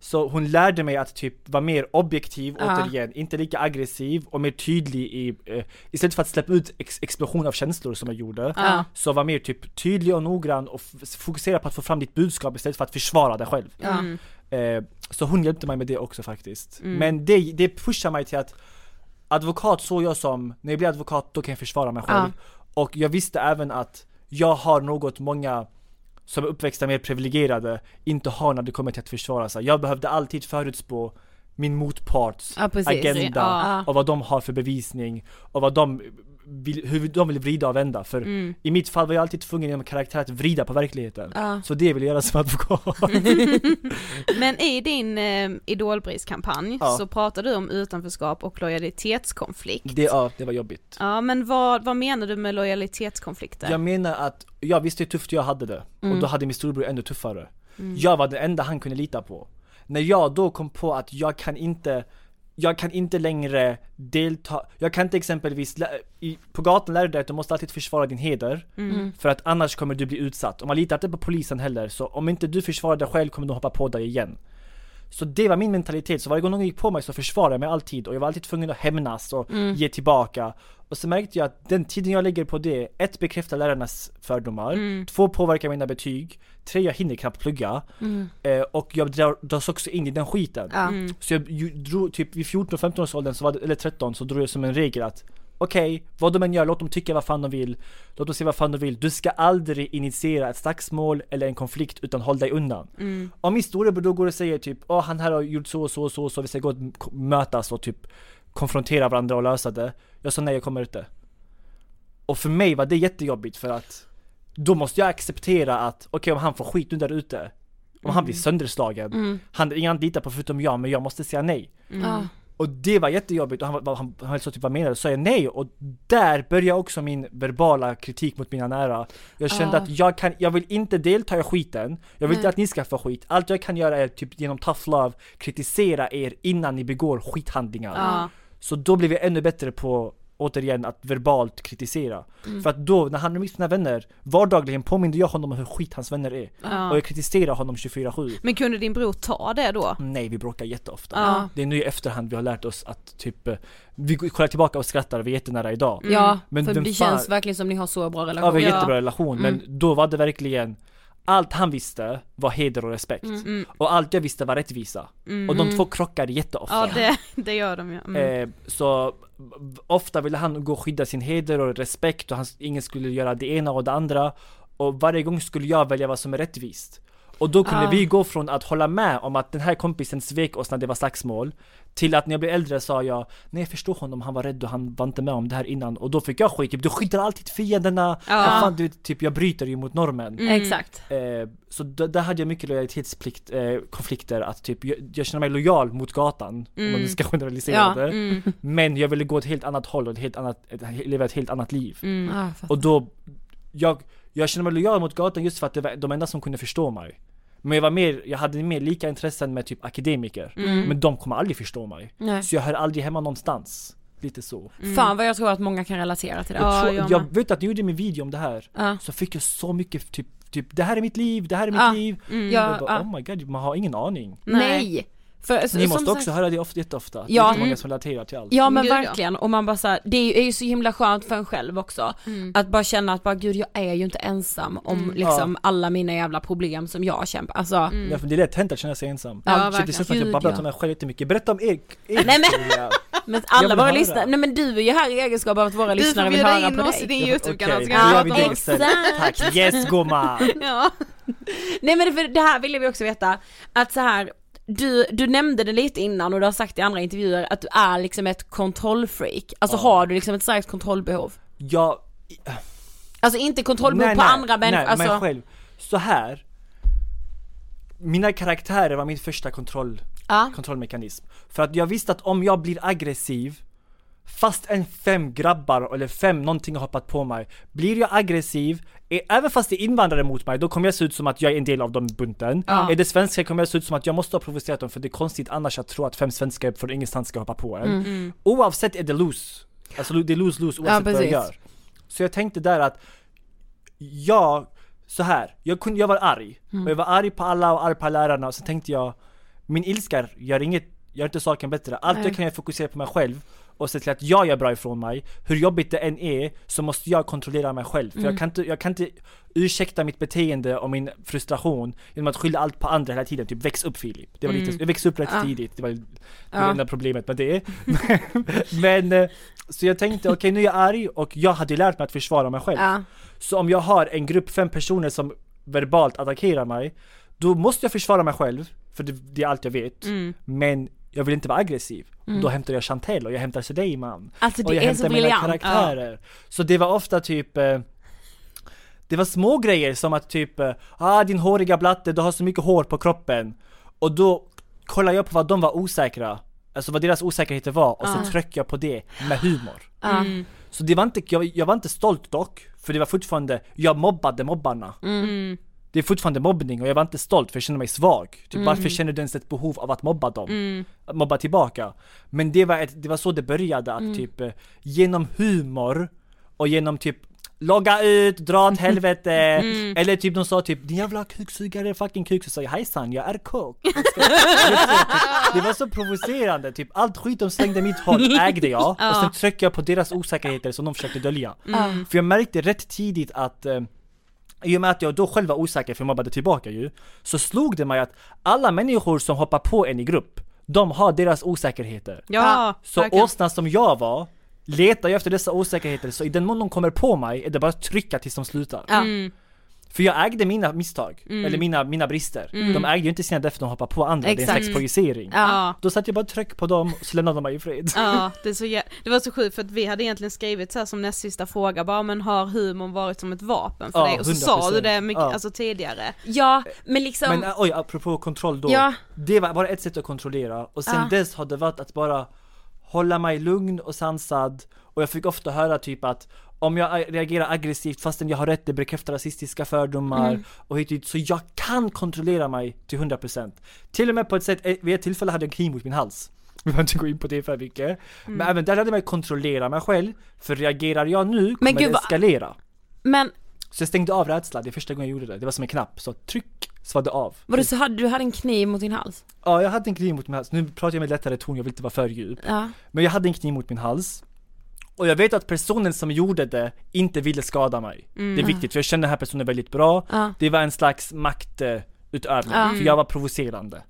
Så hon lärde mig att typ vara mer objektiv Ja. återigen, inte lika aggressiv och mer tydlig i, eh, istället för att släppa ut ex explosion av känslor som jag gjorde, Ja. så var mer typ tydlig och noggrann och fokusera på att få fram ditt budskap istället för att försvara dig själv. Ja. Eh, så hon hjälpte mig med det också faktiskt. Men det, det pushar mig till att advokat såg jag som, när jag blir advokat då kan jag försvara mig själv. Och jag visste även att jag har något många som är uppväxta mer privilegierade inte har när det kommer till att försvara sig. Jag behövde alltid förutspå min motparts Ja, agenda Ja. och vad de har för bevisning och vad de vill, hur de vill vrida och vända. För i mitt fall var jag alltid tvungen genom karaktär att vrida på verkligheten. Ja. Så det vill jag göra som advokat. Men i din eh, idolpriskampanj Ja. så pratar du om utanförskap och lojalitetskonflikt. det, ja, det var jobbigt. Ja men vad, vad menar du med lojalitetskonflikter? Jag menar att jag visste hur tufft jag hade det och då hade min storebror ännu tuffare. Jag var den enda han kunde lita på. När jag då kom på att jag kan inte jag kan inte längre delta, jag kan inte exempelvis, i, på gatan lär du dig att du måste alltid försvara din heder För att annars kommer du bli utsatt, och man litar inte på polisen heller så om inte du försvarar dig själv kommer de hoppa på dig igen Så det var min mentalitet, så varje gång någon gick på mig så försvarade jag mig alltid och jag var alltid tvungen att hämnas och ge tillbaka. Och så märkte jag att den tiden jag lägger på det, ett bekräftar lärarnas fördomar, två påverkar mina betyg, tre jag hinner knappt plugga. Eh, och jag drar- dras också in i den skiten. Ja. Så jag drog typ vid 14-15 års åldern, så var det, eller 13, så drog jag som en regel att Okej, vad de än gör, låt dem tycka vad fan de vill. Låt dem säga vad fan de vill, du ska aldrig initiera ett slagsmål eller en konflikt utan håll dig undan. Om min storebror då går och säger typ Åh han här har gjort så och så och så, så vi ska gå och mötas och typ Konfrontera varandra och lösa det. Jag sa nej jag kommer inte. Och för mig var det jättejobbigt för att Då måste jag acceptera att, okej om han får skit nu där ute. Om han blir sönderslagen. Han, ingen annan litar på förutom jag, men jag måste säga nej. Ja. Och det var jättejobbigt och han, var- han, han sa typ vad menar du? Så jag nej och där började också min verbala kritik mot mina nära Jag kände Ah. att jag kan, jag vill inte delta i skiten Jag vill inte att ni ska få skit Allt jag kan göra är typ genom tough love kritisera er innan ni begår skithandlingar Ja. Så då blev jag ännu bättre på återigen att verbalt kritisera För att då, när han umgicks med sina vänner Vardagligen påminde jag honom om hur skit hans vänner är Ja. Och jag kritiserade honom 24-7 Men kunde din bror ta det då? Nej vi bråkar jätteofta Ja. Det är nu i efterhand vi har lärt oss att typ eh, Vi kollar tillbaka och skrattar, vi är jättenära idag Ja, Men för det fan- känns verkligen som ni har så bra Ja relation. vi har Ja. jättebra relation men då var det verkligen Allt han visste var heder och respekt. Och allt jag visste var rättvisa. Och de två krockade jätteofta. Ja det, det gör de ju. Mm. Eh, så ofta ville han gå och skydda sin heder och respekt och han, ingen skulle göra det ena och det andra. Och varje gång skulle jag välja vad som är rättvist Och då kunde Ja. vi gå från att hålla med om att den här kompisen svek oss när det var slagsmål till att när jag blev äldre sa jag Nej jag förstår honom, han var rädd och han var inte med om det här innan och då fick jag skit, typ, du skyddar alltid fienderna, ja. fan, du, typ, jag bryter ju mot normen Exakt. eh, Så där hade jag mycket lojalitetsplikt, eh, konflikter att typ, jag, jag känner mig lojal mot gatan, om man nu ska generalisera Ja, det Men jag ville gå ett helt annat håll och ett helt annat, ett, leva ett helt annat liv jag fattar. och då, jag, jag känner mig lojal mot gatan just för att det var de enda som kunde förstå mig. Men jag var mer, jag hade mer lika intressen med typ akademiker. Men de kommer aldrig förstå mig. Nej. Så jag hör aldrig hemma någonstans. Lite så. Fan vad jag tror att många kan relatera till det. Ja, jag, jag jag med. vet att ni gjorde min video om det här. Ja. Så fick jag så mycket typ, typ det här är mitt liv, det här är mitt Ja. liv. Ja, jag bara, ja. oh my god, man har ingen aning. Nej. För, Ni måste också sagt- höra det ofta, jätteofta. Det Ja. är inte många som relaterar till allt. Ja men Gud, ja. verkligen, och man bara så här, det är ju, är ju så himla skönt för en själv också. Att bara känna att bara gud jag är ju inte ensam om liksom alla mina jävla problem som jag kämpar, alltså Ja, för det är lätt hänt att känna sig ensam. Ja, Shit, det verkligen. känns som att jag babblat ja. om mig själv jättemycket. Berätta om er, er Nej, men-. Men alla våra lyssnare, nej men du är ju här i egenskap av att våra Du får lyssnare vill bjuda höra in på oss dig. i din YouTube-kanal Okej, så kan vi prata det istället. Tack, yes gumman! Ja. Nej men för det här ville vi också veta, att så här du, du nämnde det lite innan och du har sagt i andra intervjuer att du är liksom ett kontrollfreak. Alltså har du liksom ett starkt kontrollbehov? Jag, Alltså inte kontrollbehov nej, på nej, andra människor, nej, alltså mig själv. Så här. Mina karaktärer var min första kontroll, Ja. kontrollmekanism. För att jag visste att om jag blir aggressiv Fast en fem grabbar eller fem någonting har hoppat på mig Blir jag aggressiv, även fast det är invandrare mot mig, då kommer jag se ut som att jag är en del av den bunten. Är det svenskar kommer jag se ut som att jag måste ha provocerat dem för det är konstigt annars att tro att fem svenskar från ingenstans ska hoppa på en. Oavsett är det loose. Alltså det är loose-loose oavsett vad jag gör. Så jag tänkte där att jag, så här, jag, kunde, jag var arg. Och jag var arg på alla och arg på lärarna. Och så tänkte jag Min ilska gör inget, gör inte saken bättre. Allt jag kan jag fokusera på mig själv och se till att jag gör bra ifrån mig. Hur jobbigt det än är så måste jag kontrollera mig själv. För jag, kan inte, jag kan inte ursäkta mitt beteende och min frustration genom att skylla allt på andra hela tiden. Typ väx upp Filip. Det var lite, jag växte upp rätt tidigt. Det var det det enda problemet med det. Men, eh, så jag tänkte okej nu är jag arg och jag hade lärt mig att försvara mig själv. Ja. Så om jag har en grupp fem personer som verbalt attackerar mig, då måste jag försvara mig själv, för det, det är allt jag vet. Mm. Men jag vill inte vara aggressiv. Då hämtar jag Chantel och jag hämtar Suleiman. Alltså, och det jag är hämtar så mina briljant. karaktärer. Så det var ofta typ eh, Det var små grejer som att typ eh, Ah din håriga blatte, du har så mycket hår på kroppen. Och då kollar jag på vad de var osäkra Alltså vad deras osäkerheter var och så tryckte jag på det med humor. Ja. Så det var inte, jag, jag var inte stolt dock, för det var fortfarande, jag mobbade mobbarna. Det är fortfarande mobbning och jag var inte stolt för jag kände mig svag. Typ varför känner du ens ett behov av att mobba dem? Att mobba tillbaka. Men det var, ett, det var så det började, att typ eh, genom humor och genom typ Logga ut, dra åt helvete, eller typ de sa typ din jävla kuksugare, fucking kuk, så sa jag hejsan, jag är kock. det var så provocerande, typ allt skit de slängde mitt håll ägde jag, och sen tryckte jag på deras osäkerheter som de försökte dölja. För jag märkte rätt tidigt att eh, i och med att jag då själv var osäker för jag mobbade tillbaka ju, så slog det mig att alla människor som hoppar på en i grupp, de har deras osäkerheter. Ja, Så verkligen. åsnan som jag var, letar jag efter dessa osäkerheter, så i den mån de kommer på mig är det bara att trycka tills de slutar. Ja. För jag ägde mina misstag, eller mina, mina brister. De ägde ju inte sina därför de hoppar på andra, det är en Exakt. slags projicering. Ja. Då satt jag bara tryck på dem och så lämnade de mig i fred. Ja, det, är så jä- det var så sjukt för att vi hade egentligen skrivit så här som näst sista fråga bara men har humorn varit som ett vapen för Ja, dig? Och så sa du 100%. det mycket, Ja. alltså tidigare. Ja, men liksom, Men oj, apropå kontroll då. Ja. Det var bara ett sätt att kontrollera och sen Ja. dess har det varit att bara hålla mig lugn och sansad och jag fick ofta höra typ att om jag ag- reagerar aggressivt fastän jag har rätt, det bekräftar rasistiska fördomar Mm. och hit dit, så jag kan kontrollera mig till 100% Till och med på ett sätt, eh, vid ett tillfälle hade jag en kniv mot min hals Vi behöver inte gå in på det för mycket Mm. Men även där hade jag mig kontrollera mig själv För reagerar jag nu kommer Men gud, det eskalera men Så jag stängde av rädsla, det är första gången jag gjorde det, det var som en knapp, så tryck, så var det av vadå så hade du hade en kniv mot din hals? Ja, jag hade en kniv mot min hals. Nu pratar jag med lättare ton, jag vill inte vara för djup. Ja. Men jag hade en kniv mot min hals. Och jag vet att personen som gjorde det inte ville skada mig. Det är viktigt, för jag känner den här personen väldigt bra. Ja. Det var en slags maktutövning, Ja. för jag var provocerande.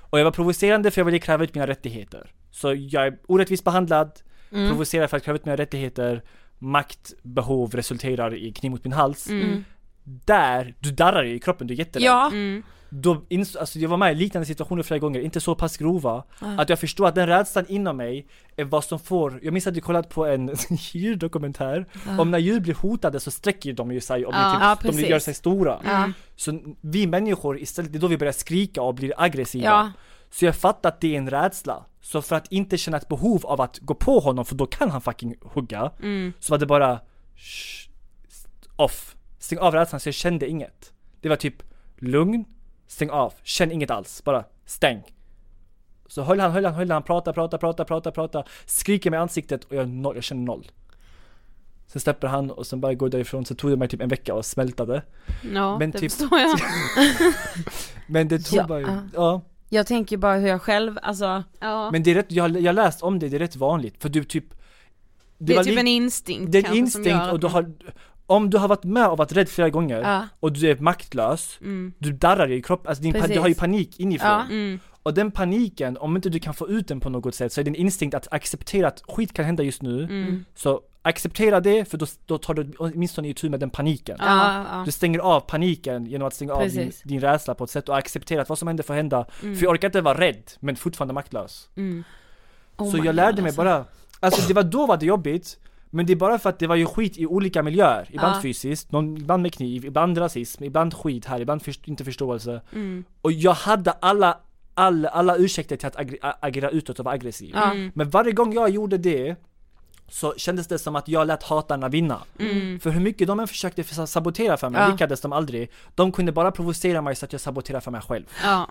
Och jag var provocerande för jag ville kräva ut mina rättigheter. Så jag är orättvist behandlad, provocerar för att kräva ut mina rättigheter, maktbehov resulterar i kniv mot min hals. där, du darrar ju i kroppen, du är jätterädd. Ja, Då ins- alltså jag var med i liknande situationer flera gånger, inte så pass grova, att jag förstår att den rädslan inom mig är vad som får, jag minns att jag kollat på en djurdokumentär om när djur blir hotade så sträcker de ju sig och blir Ja, typ, ja, de gör sig stora. Ja. Så vi människor istället, det är då vi börjar skrika och blir aggressiva. Ja. Så jag fattar att det är en rädsla. Så för att inte känna ett behov av att gå på honom, för då kan han fucking hugga, så var det bara shh, off. Stäng av rädslan så jag kände inget. Det var typ lugn, stäng av, känn inget alls, bara stäng. Så höll han, höll han, höll han, prata, prata, prata, prata, prata, skriker med ansiktet och jag, noll, jag känner noll. Sen släpper han och sen bara går därifrån, så tog det mig typ en vecka och smältade. Ja, Men det typ- förstår jag. Men det tog Ja, bara, ja. ja. jag tänker bara hur jag själv, alltså, Ja. Men det är rätt, jag har jag läst om det, det är rätt vanligt för du typ det är var typ en instinkt Det är en instinkt och du att- har Om du har varit med och varit rädd flera gånger Ja. och du är maktlös Mm. Du darrar i kroppen, alltså din Precis. du har ju panik inifrån Ja. Mm. Och den paniken, om inte du kan få ut den på något sätt så är det en instinkt att acceptera att skit kan hända just nu Mm. Så acceptera det för då, då tar du åtminstone itu med den paniken ja, ja. Du stänger av paniken genom att stänga av din, Precis. din rädsla på ett sätt och acceptera att vad som händer får hända För jag orkar inte vara rädd men fortfarande maktlös Mm. Oh så jag lärde God, mig alltså. bara, alltså det var då var det jobbigt Men det är bara för att det var ju skit i olika miljöer, ibland Ja. fysiskt, någon, ibland med kniv, ibland rasism, ibland skit här, ibland först, inte förståelse Mm. Och jag hade alla, alla, alla ursäkter till att ag- agera utåt och vara aggressiv Ja. Men varje gång jag gjorde det så kändes det som att jag lät hatarna vinna. Mm. För hur mycket de än försökte sabotera för mig, Ja. lyckades de aldrig. De kunde bara provocera mig så att jag saboterade för mig själv. Ja.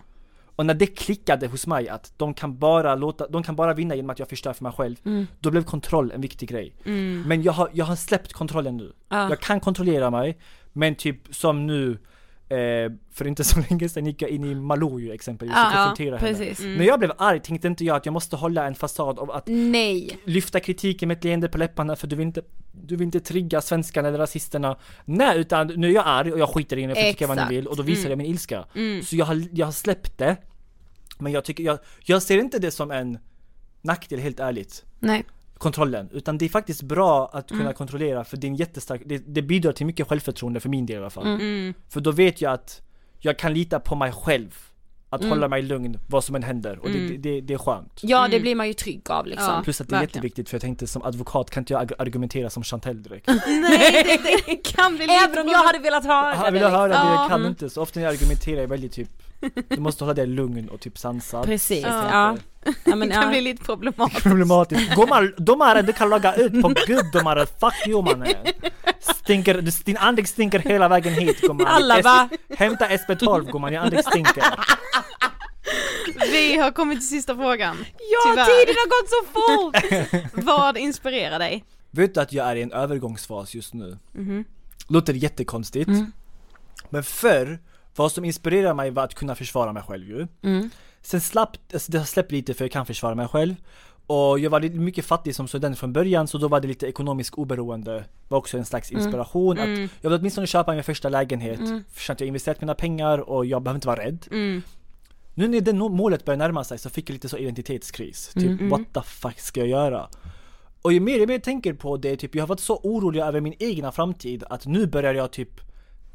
Och när det klickade hos mig att de kan bara låta, de kan bara vinna genom att jag förstör för mig själv, då blev kontroll en viktig grej. Mm. Men jag har, jag har släppt kontrollen nu. Ja. Jag kan kontrollera mig, men typ som nu, eh, för inte så länge sedan gick jag in i Malou ju exempelvis och Ja, konfronterade henne. precis. Mm. När jag blev arg tänkte inte jag att jag måste hålla en fasad av att Nej. lyfta kritiken med ett leende på läpparna för du vill inte, du vill inte trigga svenskarna eller rasisterna. Nej, utan nu är jag arg och jag skiter i det, jag får tycka vad ni vill och då visar jag min ilska. Mm. Så jag har, jag har släppt det. Men jag tycker, jag, jag ser inte det som en nackdel helt ärligt. Nej. Kontrollen, utan det är faktiskt bra att kunna Mm. kontrollera för det är en jättestark, det, det bidrar till mycket självförtroende för min del i alla fall. Mm. För då vet jag att jag kan lita på mig själv. Att Mm. hålla mig lugn vad som än händer och det, Mm. det, det, det är skönt. Ja, det blir man ju trygg av liksom. Ja. Plus att det är verkligen. jätteviktigt för jag tänkte som advokat kan inte jag ag- argumentera som Chantel direkt. Nej, det, det kan bli lite Även om jag hade velat höra Jag det. vill höra det, Ja. jag kan Mm. inte. Så ofta när jag argumenterar är jag väldigt typ, du måste hålla dig lugn och typ sansad. Precis, Ja. ja. ja. men, det kan bli lite problematiskt. Problematiskt. Gumman, domare du kan logga ut på gud domare, fuck you mannen. Stinker, du- din andedräkt stinker hela vägen hit gumman. Alla bara- Hämta SP12 gumman, din andedräkt stinker. Vi har kommit till sista frågan. Ja, Tyvärr. tiden har gått så fort! Vad inspirerar dig? Vet du att jag är i en övergångsfas just nu? Mhm. Låter jättekonstigt. Mm. Men förr, vad som inspirerade mig var att kunna försvara mig själv ju. Mm. Sen slapp, alltså det har släppt lite för jag kan försvara mig själv. Och jag var lite mycket fattig som student från början så då var det lite ekonomisk oberoende var också en slags inspiration Mm. att jag vill åtminstone köpa min första lägenhet Mm. för att jag investerat mina pengar och jag behöver inte vara rädd. Mm. Nu när det målet börjar närma sig så fick jag lite så identitetskris. Typ Mm. what the fuck ska jag göra? Och ju mer jag mer tänker på det, typ jag har varit så orolig över min egna framtid att nu börjar jag typ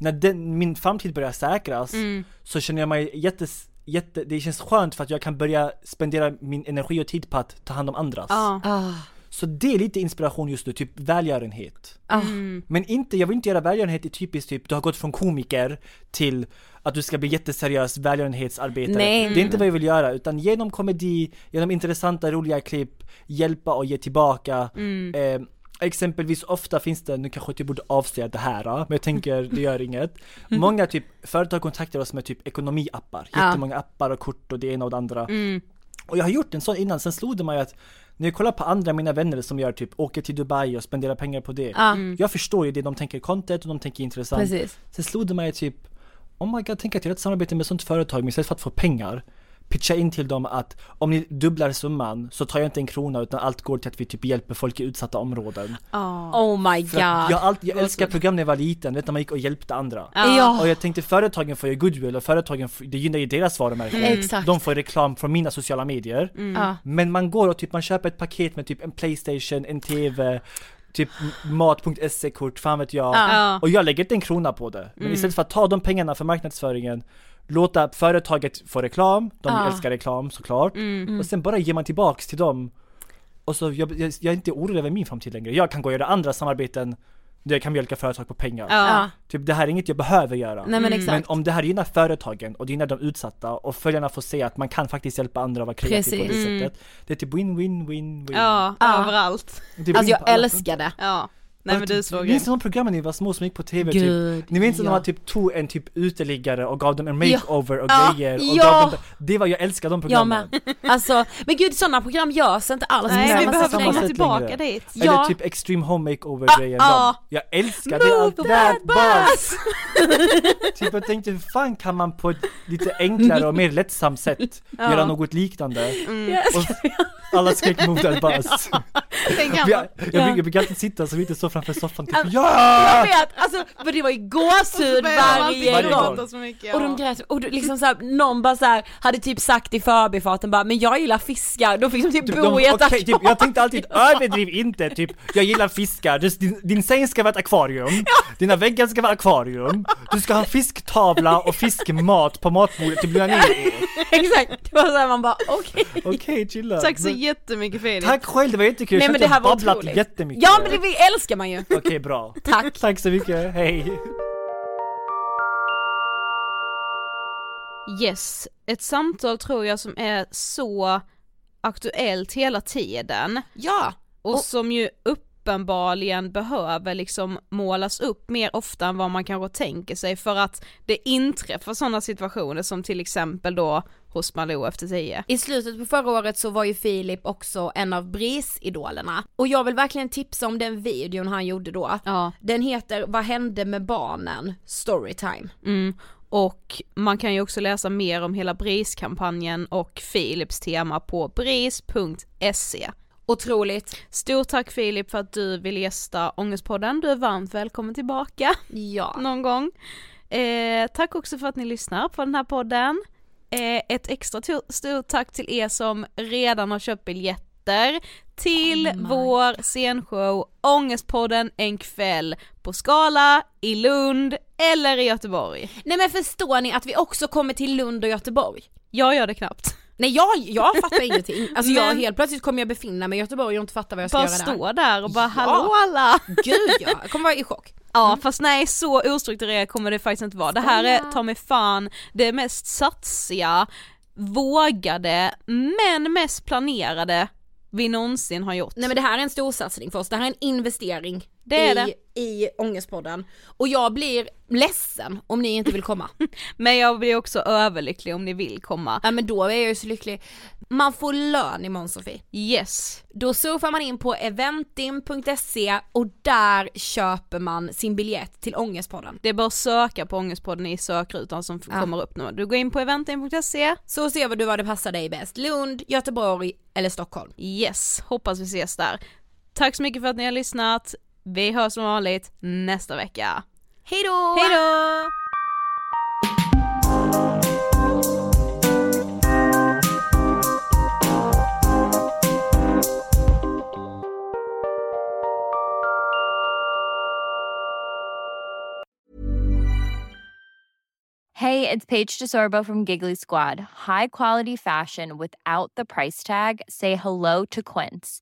när den, min framtid börjar säkras Mm. så känner jag mig jättes, jätte, det känns skönt för att jag kan börja spendera min energi och tid på att ta hand om andras. Ja. Ah. Så det är lite inspiration just nu, typ välgörenhet. Ah. Mm. Men inte, jag vill inte göra välgörenhet i typiskt typ, du har gått från komiker till att du ska bli jätteseriös välgörenhetsarbetare. Nej. Det är inte vad jag vill göra, utan genom komedi, genom intressanta, roliga klipp, hjälpa och ge tillbaka. Mm. Eh, exempelvis ofta finns det, nu kanske jag inte borde avslöja det här, men jag tänker det gör inget. Många typ företag kontaktar oss med typ ekonomiappar, jättemånga appar och kort och det ena och det andra. Mm. Och jag har gjort en sån innan, sen slog det mig att när jag kollar på andra mina vänner som gör typ åker till Dubai och spenderar pengar på det. Ja, Jag förstår ju det, de tänker content och de tänker intressant. precis. Sen slog det mig typ, oh my god, tänk att göra ett samarbete med ett sånt företag, men istället för att få pengar, pitcha in till dem att om ni dubblar summan så tar jag inte en krona utan allt går till att vi typ hjälper folk i utsatta områden. Ja. Oh my god. jag, alltid, jag älskar program när jag var liten, vet när man gick och hjälpte andra. Ja. Och jag tänkte företagen får ju goodwill och företagen, det gynnar ju deras varumärke. Exakt. De får reklam från mina sociala medier. Ja. Men man går och typ man köper ett paket med typ en Playstation, en TV, typ mat.se-kort, fan vet jag. Ja. Och jag lägger inte en krona på det. Men istället för att ta de pengarna för marknadsföringen, låta företaget få reklam, de Ja. älskar reklam såklart, och sen bara ger man tillbaks till dem. Och så, jag, jag, jag är inte orolig över min framtid längre. Jag kan gå och göra andra samarbeten där jag kan mjölka företag på pengar. Ja. Typ det här är inget jag behöver göra. Nej men exakt. Men om det här gynnar företagen och det gynnar de utsatta och följarna får se att man kan faktiskt hjälpa andra och vara kreativ på det Precis. sättet. Det är typ win-win-win-win. Ja, Ja. överallt. Är Alltså jag älskar det. Ja. Nej men du är så grym. Minns ni de programmen när ni var små som gick på TV? Gud, typ? Ni minns när ja. man typ tog en typ uteliggare och gav dem en Ja. makeover och Ja, grejer och ja. gav dem, Det var, jag älskar de Jag programmen. med. Alltså, men gud sådana program görs inte alls. Nej, Nej, vi behöver komma tillbaka längre. dit. Eller Ja. typ extreme home makeover ah. De- Jag älskar det, Move allt that that bus. typ jag tänkte hur fan kan man på ett lite enklare och mer lättsamt sätt göra något liknande? Jag Och alla skrek move that bus. Vi- han Jag, jag, jag brukar alltid sitta så lite så framför soffan typ Jag ja! vet, alltså men det var ju gåshud Varje varje gång. gång. så mycket. Och de grät, och liksom såhär, någon bara såhär, hade typ sagt i förbifarten bara, men jag gillar fiskar, då fick de typ Typ, bo de, i ett okej, akvarium. typ, jag tänkte alltid överdriv inte, typ jag gillar fiskar, din, din säng ska vara ett akvarium, dina väggar ska vara akvarium, du ska ha fisktavla och fiskmat på matbordet, typ lugna ner er. Exakt, det var såhär man bara okej. Okej, chilla. Tack så Men- jättemycket Filip. Tack själv, det var jättekul, Nej jag men det här att jag var babblat otroligt. jättemycket. Ja men det vi älskar man ju. Okej, bra. Tack. Tack så mycket, hej. Yes, ett samtal tror jag som är så aktuellt hela tiden Ja. och, Och- som ju uppenbarligen behöver liksom målas upp mer ofta än vad man kanske tänker sig för att det inträffar sådana situationer som till exempel då hos Malou efter tio. I slutet på förra året så var ju Filip också en av BRIS-idolerna. Och jag vill verkligen tipsa om den videon han gjorde då. Ja. Den heter Vad hände med barnen? Storytime. Mm. Och man kan ju också läsa mer om hela BRIS-kampanjen och Philips tema på bris.se. Otroligt. Stort tack Filip för att du vill gästa Ångestpodden, du är varmt välkommen tillbaka Ja. någon gång. Eh, tack också för att ni lyssnar på den här podden. Eh, ett extra to- stort tack till er som redan har köpt biljetter till Oh vår scenshow Ångestpodden en kväll på Skala, i Lund eller i Göteborg. Nej men förstår ni att vi också kommer till Lund och Göteborg? Jag gör det knappt. Nej jag, jag fattar ingenting. Alltså jag helt plötsligt kommer jag befinna mig i Göteborg och inte fatta vad jag ska Bara göra där. stå där och bara Ja. hallå alla! Gud ja, jag kommer vara i chock. Ja fast nej så ostrukturerat kommer det faktiskt inte vara. Det här är ta mig fan det mest satsiga, vågade, men mest planerade vi någonsin har gjort. Nej men det här är en stor satsning för oss, det här är en investering Det är i, det. i Ångestpodden. Och jag blir ledsen om ni inte vill komma. Men jag blir också överlycklig om ni vill komma. ja men då är jag ju så lycklig. Man får lön imorgon Sofie. Yes. Då surfar man in på eventim.se och där köper man sin biljett till Ångestpodden. Det är bara att söka på Ångestpodden i sökrutan som Ja. kommer upp nu. Du går in på eventim.se. Så ser du vad det passar dig bäst. Lund, Göteborg eller Stockholm. Yes, hoppas vi ses där. Tack så mycket för att ni har lyssnat. Vi hörs som vanligt nästa vecka. Hej då! Hej då! Hey, it's Paige DeSorbo from Giggly Squad. High quality fashion without the price tag. Say hello to Quince.